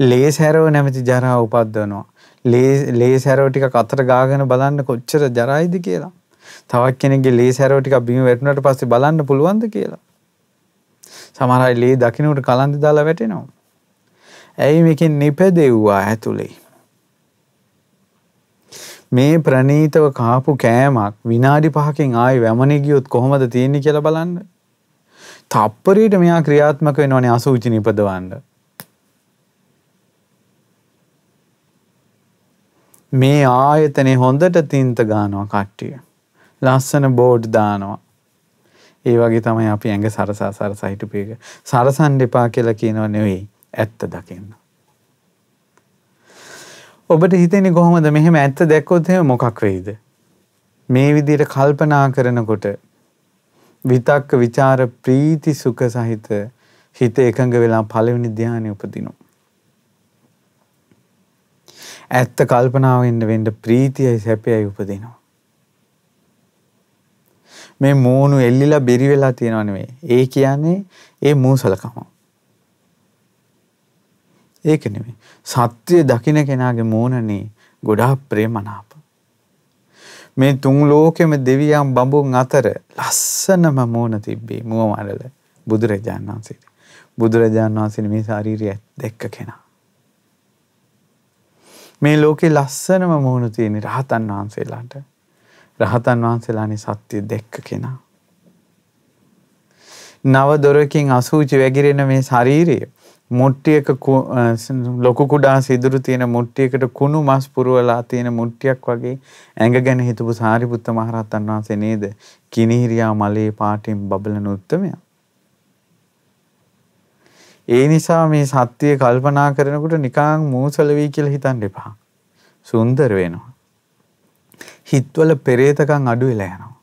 ලේ සැරව නැමැති ජරාව උපද්දවනවා. ලේ ලේ සැරව ටික අතට ගාගෙන බලන්න කොච්චර ජරයිද කියලා. තවත් කෙනෙක්ගේ ලේ සැරව ටික බිම වැටුණාට පස්සේ බලන්න පුළුවන්ද කියලා. සමහර අය ලේ දකින්නට කලන්ත දාලා වැටෙනවා. ඇයි මේකෙන් නිපදෙව්වා ඇතුලේ? මේ ප්‍රනීතව කාපු කෑමක් විනාඩි 5කින් ආයි වැමනේ ගියොත් කොහොමද තියෙන්නේ කියලා බලන්න. තප්පරයට මෙයා ක්‍රියාත්මක වෙනවනේ අසුචි නිපදවන්න. මේ ආයතනේ හොඳට තින්ත ගන්නවා කට්ටිය. ලස්සන බෝඩ් දානවා. ඒ වගේ තමයි අපි ඇඟ සරසා සරසා හිටපු එක. සරසන් දෙපා කියලා කියනව නෙවෙයි. ඇත්ත දකින්න. ඔබට හිතෙන්නේ කොහොමද මෙහෙම ඇත්ත දැක්කොත් එහෙම මොකක් වෙයිද? මේ විදිහට කල්පනා කරනකොට විතක්ක ਵਿਚාර ප්‍රීති සුඛ සහිත හිත එකඟ වෙලා පළවෙනි ධානය උපදිනවා. ඇත්ත කල්පනාවෙන් වෙන්න ප්‍රීතියයි සැපයයි උපදිනවා. මේ මූණු එල්ලිලා බෙරි වෙලා තියෙනව නෙවෙයි. ඒ කියන්නේ ඒ මූසලකම. ඒක නෙමෙයි. සත්‍ය දකින්න කෙනාගේ මූණනේ ගොඩාක් ප්‍රේමනාප. මේ තුන් ලෝකෙම දෙවියන් බඹුන් අතර ලස්සනම මූණ තිබ්බේ මුව මඩල බුදුරජාණන් වහන්සේට. බුදුරජාණන් වහන්සේ මේ ශාරීරිය දැක්ක කෙනා. මේ ලෝකේ ලස්සනම මූණ තියෙන රහතන් වහන්සේලාට. රහතන් වහන්සේලානේ සත්‍ය දැක්ක කෙනා. නව දොරකින් අසූචි වැగిරෙන මේ ශරීරය මුට්ටියක ලොකු කුඩා සිදුරු තියෙන මුට්ටියකට කුණු මස් පුරවලා තියෙන මුට්ටියක් වගේ ඇඟ ගැන හිතපු සාරිපුත්ත මහරහතන් වහන්සේ නේද කිනිහිරියා මලේ පාටින් බබලන උත්තමයා. ඒ නිසා මේ සත්‍යය කල්පනා කරනකොට නිකං මූසල වී කියලා හිතන්න එපා. සුන්දර වෙනවා. හිත්වල පෙරේතකම් අඩු වෙලා යනවා.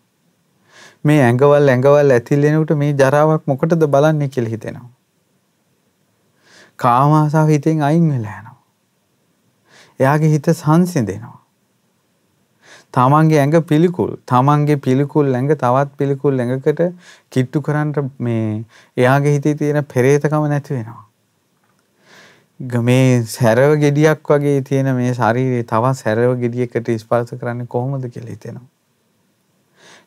මේ ඇඟවල් ඇඟවල් ඇතිල්ලෙනකොට මේ ජරාවක් මොකටද බලන්නේ කියලා හිතෙනවා. කාම ආසාව හිතෙන් අයින් වෙලා යනවා. එයාගේ හිත සංසිඳෙනවා. තමන්ගේ ඇඟ පිළිකුල් තමන්ගේ පිළිකුල් ඇඟ තවත් පිළිකුල් ඇඟකට කිට්ටු කරන්න මේ එයාගේ හිතේ තියෙන පෙරේතකම නැති වෙනවා. මේ සැරව ගෙඩියක් වගේ තියෙන මේ ශරීරේ තවත් සැරව ගෙඩියකට ස්පර්ශ කරන්නේ කොහොමද කියලා හිතෙනවා.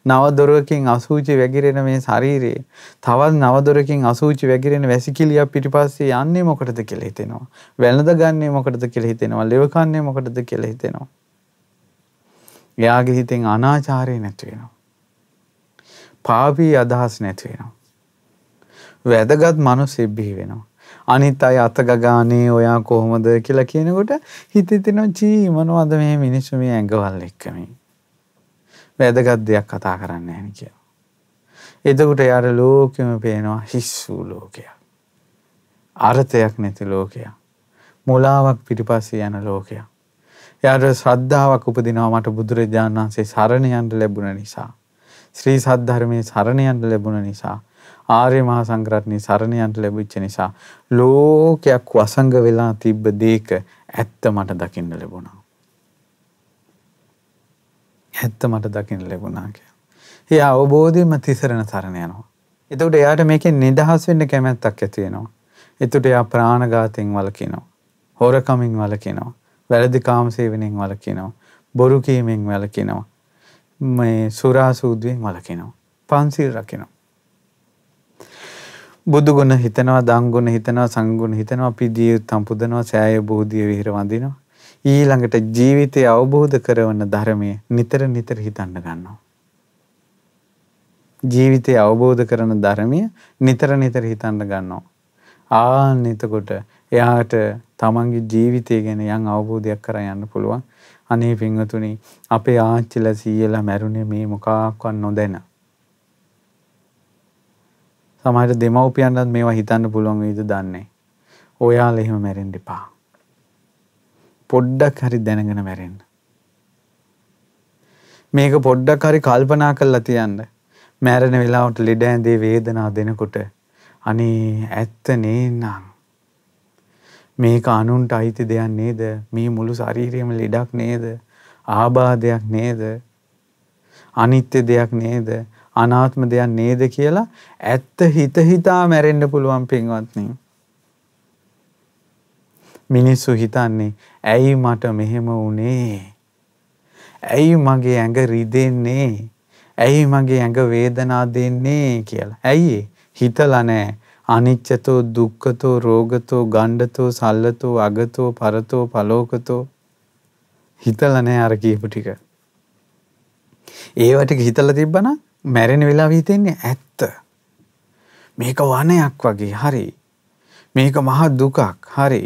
නවදොරකින් අසූචි වැగిරෙන මේ ශරීරයේ තවත් නවදොරකින් අසූචි වැగిරෙන වැසිකිළියක් පිටිපස්සේ යන්නේ මොකටද කියලා හිතෙනවා. වැළඳ ගන්නේ මොකටද කියලා හිතෙනවා. ලෙව කන්නේ මොකටද කියලා හිතෙනවා. එයාගේ හිතෙන් අනාචාරය නැති වෙනවා. පාපී අදහස් නැති වෙනවා. වැදගත් මිනිස්සෙක් බිහි වෙනවා. අනිත් අය අත ගගානේ ඔයා කොහොමද කියලා කියනකොට හිතේ තියෙන චී මොනවද මේ මිනිස්සු මේ ඇඟවල් එක්ක මේ වැදගත් දෙයක් කතා කරන්නේ නැහැ කියලා. එතකොට යාර ලෝකෙම පේනවා හිස් වූ ලෝකයක්. අර්ථයක් නැති ලෝකයක්. මුලාවක් පිටිපස්සේ යන ලෝකයක්. යාට ශ්‍රද්ධාවක් උපදිනවා මට බුදුරජාණන් වහන්සේ සරණ යන්න ලැබුණ නිසා. ශ්‍රී සද්ධර්මයේ සරණ යන්න ලැබුණ නිසා. ආර්ය මහා සංඝරත්නයේ සරණ යන්න ලැබිච්ච නිසා ලෝකයක් වසංග වෙලා තිබ්බ දේක ඇත්ත මට දකින්න ලැබුණා. ඇත්ත මට දකින්න ලැබුණා කියලා. ඒ අවබෝධයෙන්ම තිසරණ සරණ යනවා. එතකොට එයාට මේකෙන් නිදහස් වෙන්න කැමැත්තක් ඇති වෙනවා. එතකොට එයා ප්‍රාණඝාතයෙන් වළකිනවා. හොරකමින් වළකිනවා. වැරදි කාම සේවනයෙන් වළකිනවා. බොරු කීමෙන් වළකිනවා. මේ සුරා සූද්වෙන් වළකිනවා. පන්සිල් රකිනවා. බුදු ගුණ හිතනවා, දන් ගුණ හිතනවා, සංඝ ගුණ හිතනවා, පිදිය උත්තම් පුදනවා, සෑය බෝධිය විහෙර වඳිනවා. ඊළඟට ජීවිතය අවබෝධ කරවන ධර්මය නිතර නිතර හිතන්න ගන්නවා. ජීවිතය අවබෝධ කරන ධර්මය නිතර නිතර හිතන්න ගන්නවා. ආන්න එතකොට එයාට තමන්ගේ ජීවිතය ගැන යම් අවබෝධයක් කරා යන්න පුළුවන්. අනේ පින්වතුනි අපේ ආච්චිලා සීයලා මැරුණේ මේ මොකක්වත් නොදැන. සමහර දෙමව්පියන්වත් මේවා හිතන්න පුළුවන් වේද දන්නේ. ඔයාලා එහෙම මැරෙන්න එපා. පොඩ්ඩක් හරි දැනගෙන මැරෙන්න. මේක පොඩ්ඩක් හරි කල්පනා කරලා තියන්න. මැරෙන වෙලාවට ලෙඩ ඇඳේ වේදනා දෙනකොට අනේ ඇත්ත නේනම් මේක අනුන්ට අයිති දෙයක් නේද? මේ මුළු ශරීරයම ලෙඩක් නේද? ආබාධයක් නේද? අනිත්‍ය දෙයක් නේද? අනාත්ම දෙයක් නේද කියලා ඇත්ත හිත හිතා මැරෙන්න පුළුවන් පින්වත්නි. මිනිස්සු හිතන්නේ ඇයි මට මෙහෙම වුනේ? ඇයි මගේ ඇඟ රිදෙන්නේ? ඇයි මගේ ඇඟ වේදනා දෙන්නේ කියලා. ඇයි හිතලා නැහැ. අනිච්චතෝ දුක්ඛතෝ රෝගතෝ ගණ්ඩතෝ සල්ලතෝ අගතෝ පරතෝ පලෝකතෝ හිතලා නැහැ අර කියපු ටික. ඒව ටික හිතලා තිබ්බනම් මැරෙන වෙලාව හිතෙන්නේ ඇත්ත. මේක වනයක් වගේ හරි. මේක මහා දුකක් හරි.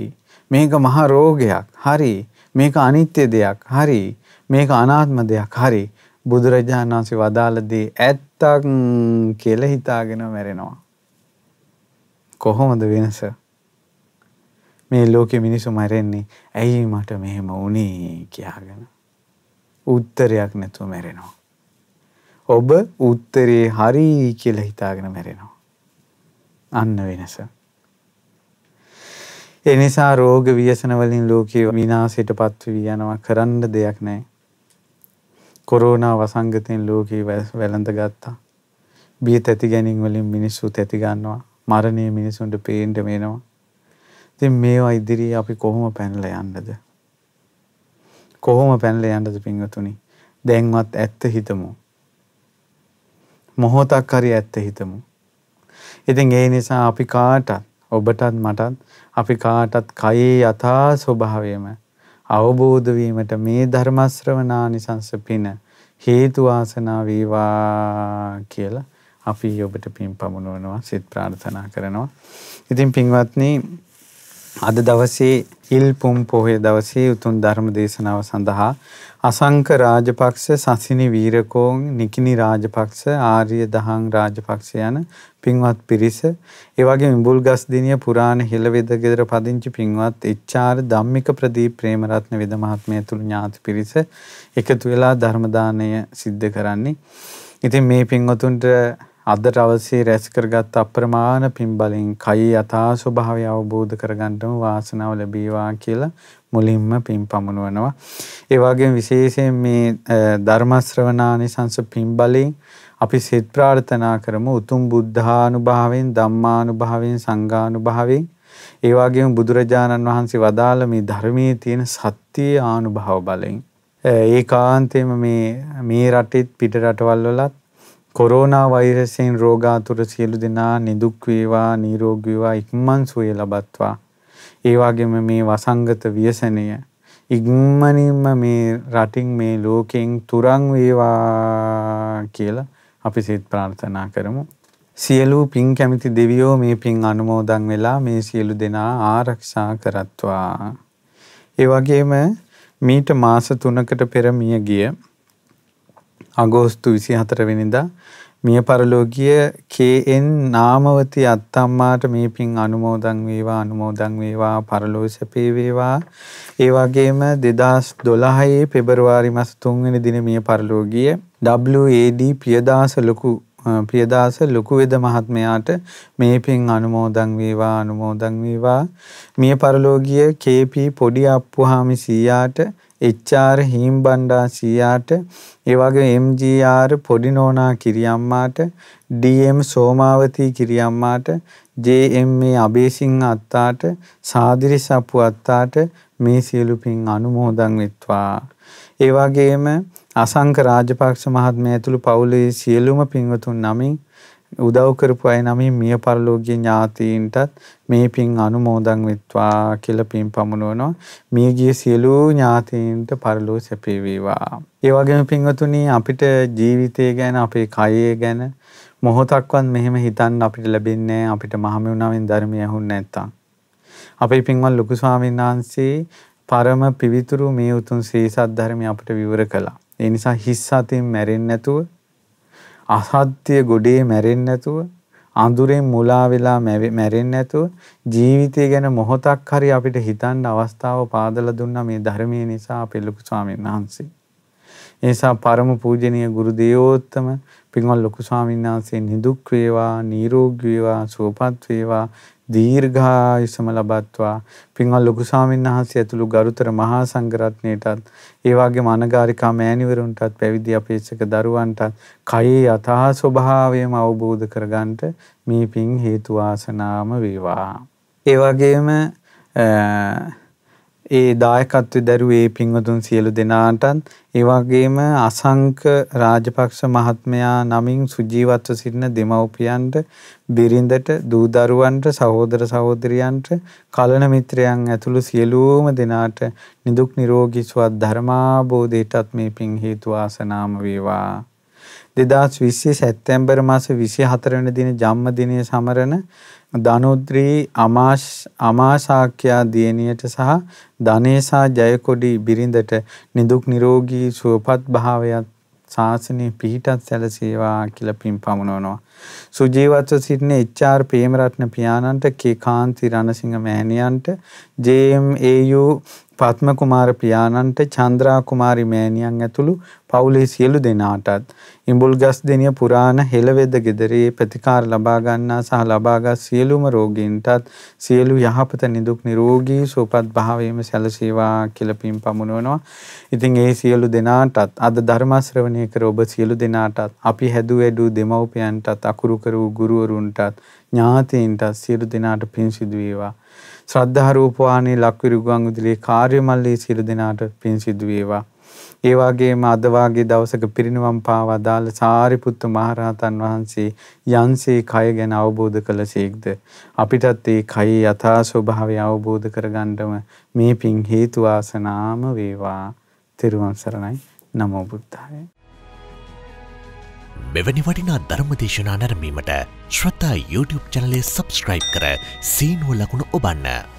මේක මහා රෝගයක් හරි. මේක අනිත්‍ය දෙයක් හරි. මේක අනාත්ම දෙයක් හරි. බුදුරජාණන් වහන්සේ වදාළ දේ ඇත්තක් කියලා හිතාගෙන මැරෙනවා. කොහොමද වෙනස? මේ ලෝකෙ මිනිස්සු මැරෙන්නේ ඇයි මට මෙහෙම වුනේ කියාගෙන. උත්තරයක් නැතුව මැරෙනවා. ඔබ උත්තරේ හරි කියලා හිතාගෙන මැරෙනවා. අන්න වෙනස. ඒ නිසා රෝග ව්‍යසන වලින් ලෝකේ විනාශයට පත්වී යනවා කරන්න දෙයක් නැහැ. කොරෝනා වසංගතයෙන් ලෝකේ වැළඳ ගත්තා. බිය තැති ගැනීම වලින් මිනිස්සු තැති ගන්නවා. මරණය මිනිසුන්ට පේන්න වෙනවා. ඉතින් මේවා ඉදිරියේ අපි කොහොම පැනලා යන්නද? කොහොම පැනලා යන්නද පින්වතුනි? දැන්වත් ඇත්ත හිතමු. මොහොතක් හරි ඇත්ත හිතමු. ඉතින් ඒ නිසා අපි කාටත් ඔබටත් මටත් අපි කාටත් කයේ යථා ස්වභාවයම අවබෝධ වීමට මේ ධර්ම ශ්‍රවණානිසංස පින හේතු වාසනා වේවා කියලා අපි ඔබට පින් පමුණුවනවා සිත ප්‍රාර්ථනා කරනවා. ඉතින් පින්වත්නි අද දවසේ ඉල්පුම් පොහේ දවසේ උතුම් ධර්ම දේශනාව සඳහා අසංක රාජපක්ෂ සසිනි වීරකෝන් නිකිනි රාජපක්ෂ ආර්ය දහං රාජපක්ෂ යන පින්වත් පිරිස ඒ වගේ මිඹුල්ගස් දිනිය පුරාණ හෙළවෙද ගෙදර පදිංචි පින්වත් එච්.ආර් ධම්මික ප්‍රදීප් ප්‍රේමරත්න වෙද මහත්මයා තුළු ඥාති පිරිස එකතු වෙලා ධර්ම දානය සිද්ධ කරන්නේ. ඉතින් මේ පින්වතුන්ට අදට අවශ්‍ය රැස් කරගත් අප්‍රමාණ පින් බලෙන් කයි යථා ස්වභාවය අවබෝධ කරගන්නම වාසනාව ලැබේවා කියලා මුලින්ම පින් පමුණවනවා. ඒ වගේම විශේෂයෙන් මේ ධර්ම ශ්‍රවණානිසංස පින් බලෙන් අපි සිත ප්‍රාර්ථනා කරමු. උතුම් බුද්ධානුභාවයෙන් ධම්මානුභාවයෙන් සංඝානුභාවයෙන්. ඒ වගේම බුදුරජාණන් වහන්සේ වදාළ මේ ධර්මයේ තියෙන සත්‍ය ආනුභාව බලෙන්. ඒකාන්තයෙන්ම මේ මේ රටෙත් පිට රටවල් වලත් කොරෝනා වෛරසයෙන් රෝගාතුර සියලු දෙනා නිදුක් වේවා නිරෝගී වේවා ඉක්මන් සුවය ලබත්වා. ඒ වගේම මේ වසංගත ව්‍යසනය ඉක්මනින්ම මේ රටින් මේ ලෝකෙන් තුරන් වේවා කියලා අපි සිත ප්‍රාර්ථනා කරමු. සියලු පින් කැමති දෙවියෝ මේ පින් අනුමෝදන් වෙලා මේ සියලු දෙනා ආරක්ෂා කරත්වා. ඒ වගේම මීට මාස 3කට පෙර මිය ගිය අගෝස්තු 24 වෙනිදා මිය පරලෝකීය KN නාමවති අත්තම්මාට මේ පින් අනුමෝදන් වේවා අනුමෝදන් වේවා පරලෝක සැපේ වේවා. ඒ වගේම 2012 පෙබරවාරි මාස 3 වෙනි දින මිය පරලෝකීය WAD පියදාස ලොකු පියදාස ලොකු වේද මහත්මයාට මේ පින් අනුමෝදන් වේවා අනුමෝදන් වේවා. මිය පරලෝකීය KP පොඩි අප්පුහාමි සීයාට HR හීම්බණ්ඩා සීයාට ඒ වගේ MGR පොඩි නෝනා කිරියම්මාට DM සෝමාවතී කිරියම්මාට JMA අබේසිංහ අත්තාට සාදිරි සප්පු අත්තාට මේ සියලු පින් අනුමෝදන් වෙත්වා. ඒ වගේම අසංක රාජපක්ෂ මහත්මයා ඇතුළු පවුලේ සියලුම පින්වතුන් නමින් උදව් කරපු අය නමින් මිය පරලෝකීය ඥාතීන්ටත් මේ පින් අනුමෝදන් වෙත්වා කියලා පින් පමුණවනවා. මියගිය සියලු ඥාතීන්ට පරලෝ සැපේ වේවා. ඒ වගේම පින්වතුනි අපිට ජීවිතය ගැන අපේ කය ගැන මොහොතක්වත් මෙහෙම හිතන්න අපිට ලැබෙන්නේ අපිට මහමෙවුනාවෙන් ධර්මය ඇහුන්නේ නැත්තම්. අපේ පින්වත් ලොකු ස්වාමීන් වහන්සේ පරම පිවිතුරු මේ උතුම් ශ්‍රී සද්ධර්මය අපිට විවර කළා. ඒ නිසා හිස් අතින් මැරෙන්නේ නැතුව අසත්‍ය ගොඩේ මැරෙන්නේ නැතුව අඳුරෙන් මුලා වෙලා මැරෙන්නේ නැතුව ජීවිතය ගැන මොහොතක් හරි අපිට හිතන්න අවස්ථාව පාදලා දුන්නා මේ ධර්මයේ නිසා අපේ ලොකු ස්වාමීන් වහන්සේ. ඒ නිසා පරම පූජනීය ගුරු දේවෝත්තම පින්වත් ලොකු ස්වාමීන් වහන්සේ නිදුක් වේවා නිරෝගී වේවා සුවපත් වේවා දීර්ඝායුෂම ලබත්වා පින්වත් ලොකු ස්වාමීන් වහන්සේ ඇතුළු ගරුතර මහා සංඝරත්නයටත් ඒ වගේම අනගාരികා මෑණිවරුන්ටත් පැවිදි අපේක්ෂක දරුවන්ටත් කයේ යථා ස්වභාවයම අවබෝධ කරගන්නට මේ පින් හේතු වාසනාම වේවා. ඒ වගේම ඒ දායකත්වයේ දරුව ඒ පින්වතුන් සියලු දෙනාටත් ඒ වගේම අසංක රාජපක්ෂ මහත්මයා නමින් සුජීවත්ව සිටින දෙමව්පියන්ට බිරිඳට දූ දරුවන්ට සහෝදර සහෝදරියන්ට කලන මිත්‍රයන් ඇතුළු සියලුම දෙනාට නිදුක් නිරෝගී සුවත් ධර්මාබෝධයටත් මේ පින් හේතු ආසනාම වේවා. 2020 සැප්තැම්බර් මාස 24 වෙනි දින ජන්මදිනය සමරන ධනුද්‍රී අමාශ් අමාශාක්‍යා දියණියට සහ ධනේසා ජයකොඩි බිරිඳට නිදුක් නිරෝගී සුවපත් භාවයත් ශාසනයේ පිහිටත් සැලසේවා කියලා පින් පමුණවනවා. සුජීවත්ව සිටින එච්.ආර්. ප්‍රේමරත්න පියාණන්ට K Kanthi Ranasinghe මෑණියන්ට J M A U. Padma Kumara පියාණන්ට Chandra Kumari මෑණියන් ඇතුළු පවුලේ සියලු දෙනාටත් ඉඹුල්ගස් දෙනිය පුරාණ හෙළවෙද ගෙදරේ ප්‍රතිකාර ලබා ගන්නා සහ ලබාගත් සියලුම රෝගීන්ටත් සියලු යහපත නිදුක් නිරෝගී සුවපත් භාවයේම සැලසේවා කියලා පින් පමුණවනවා. ඉතින් ඒ සියලු දෙනාටත් අද ධර්ම ශ්‍රවණය කර ඔබ සියලු දෙනාටත් අපි හැදු වැඩු දෙමව්පියන්ටත් අකුරු කරු ගුරුවරුන්ටත් ඥාතීන්ටත් සියලු දෙනාට පින් සිදු වේවා. ශ්‍රද්ධා රූපවාහිනී ලක්විරු ගුවන් විදුලියේ කාර්ය මල්ලේ සියලු දෙනාට පින් සිදු වේවා. ඒ වගේම අද වාගේ දවසක පිරිනිවන් පාවා දාල සාරිපුත්ත මහරහතන් වහන්සේ යන්සේ කය ගැන අවබෝධ කළසේක්ද අපිටත් ඒ කයේ යථා ස්වභාවය අවබෝධ කරගන්නම මේ පින් හේතු වාසනාම වේවා. තෙරුවන් සරණයි. නමෝ බුද්ධාය. මෙවැනි වටිනා ධර්මදේශනා නැරමීමට ශ්‍රතා YouTube චනලේ සබස්ක්‍රයිබ් කර සීනුව ලකුණු ඔබන්න.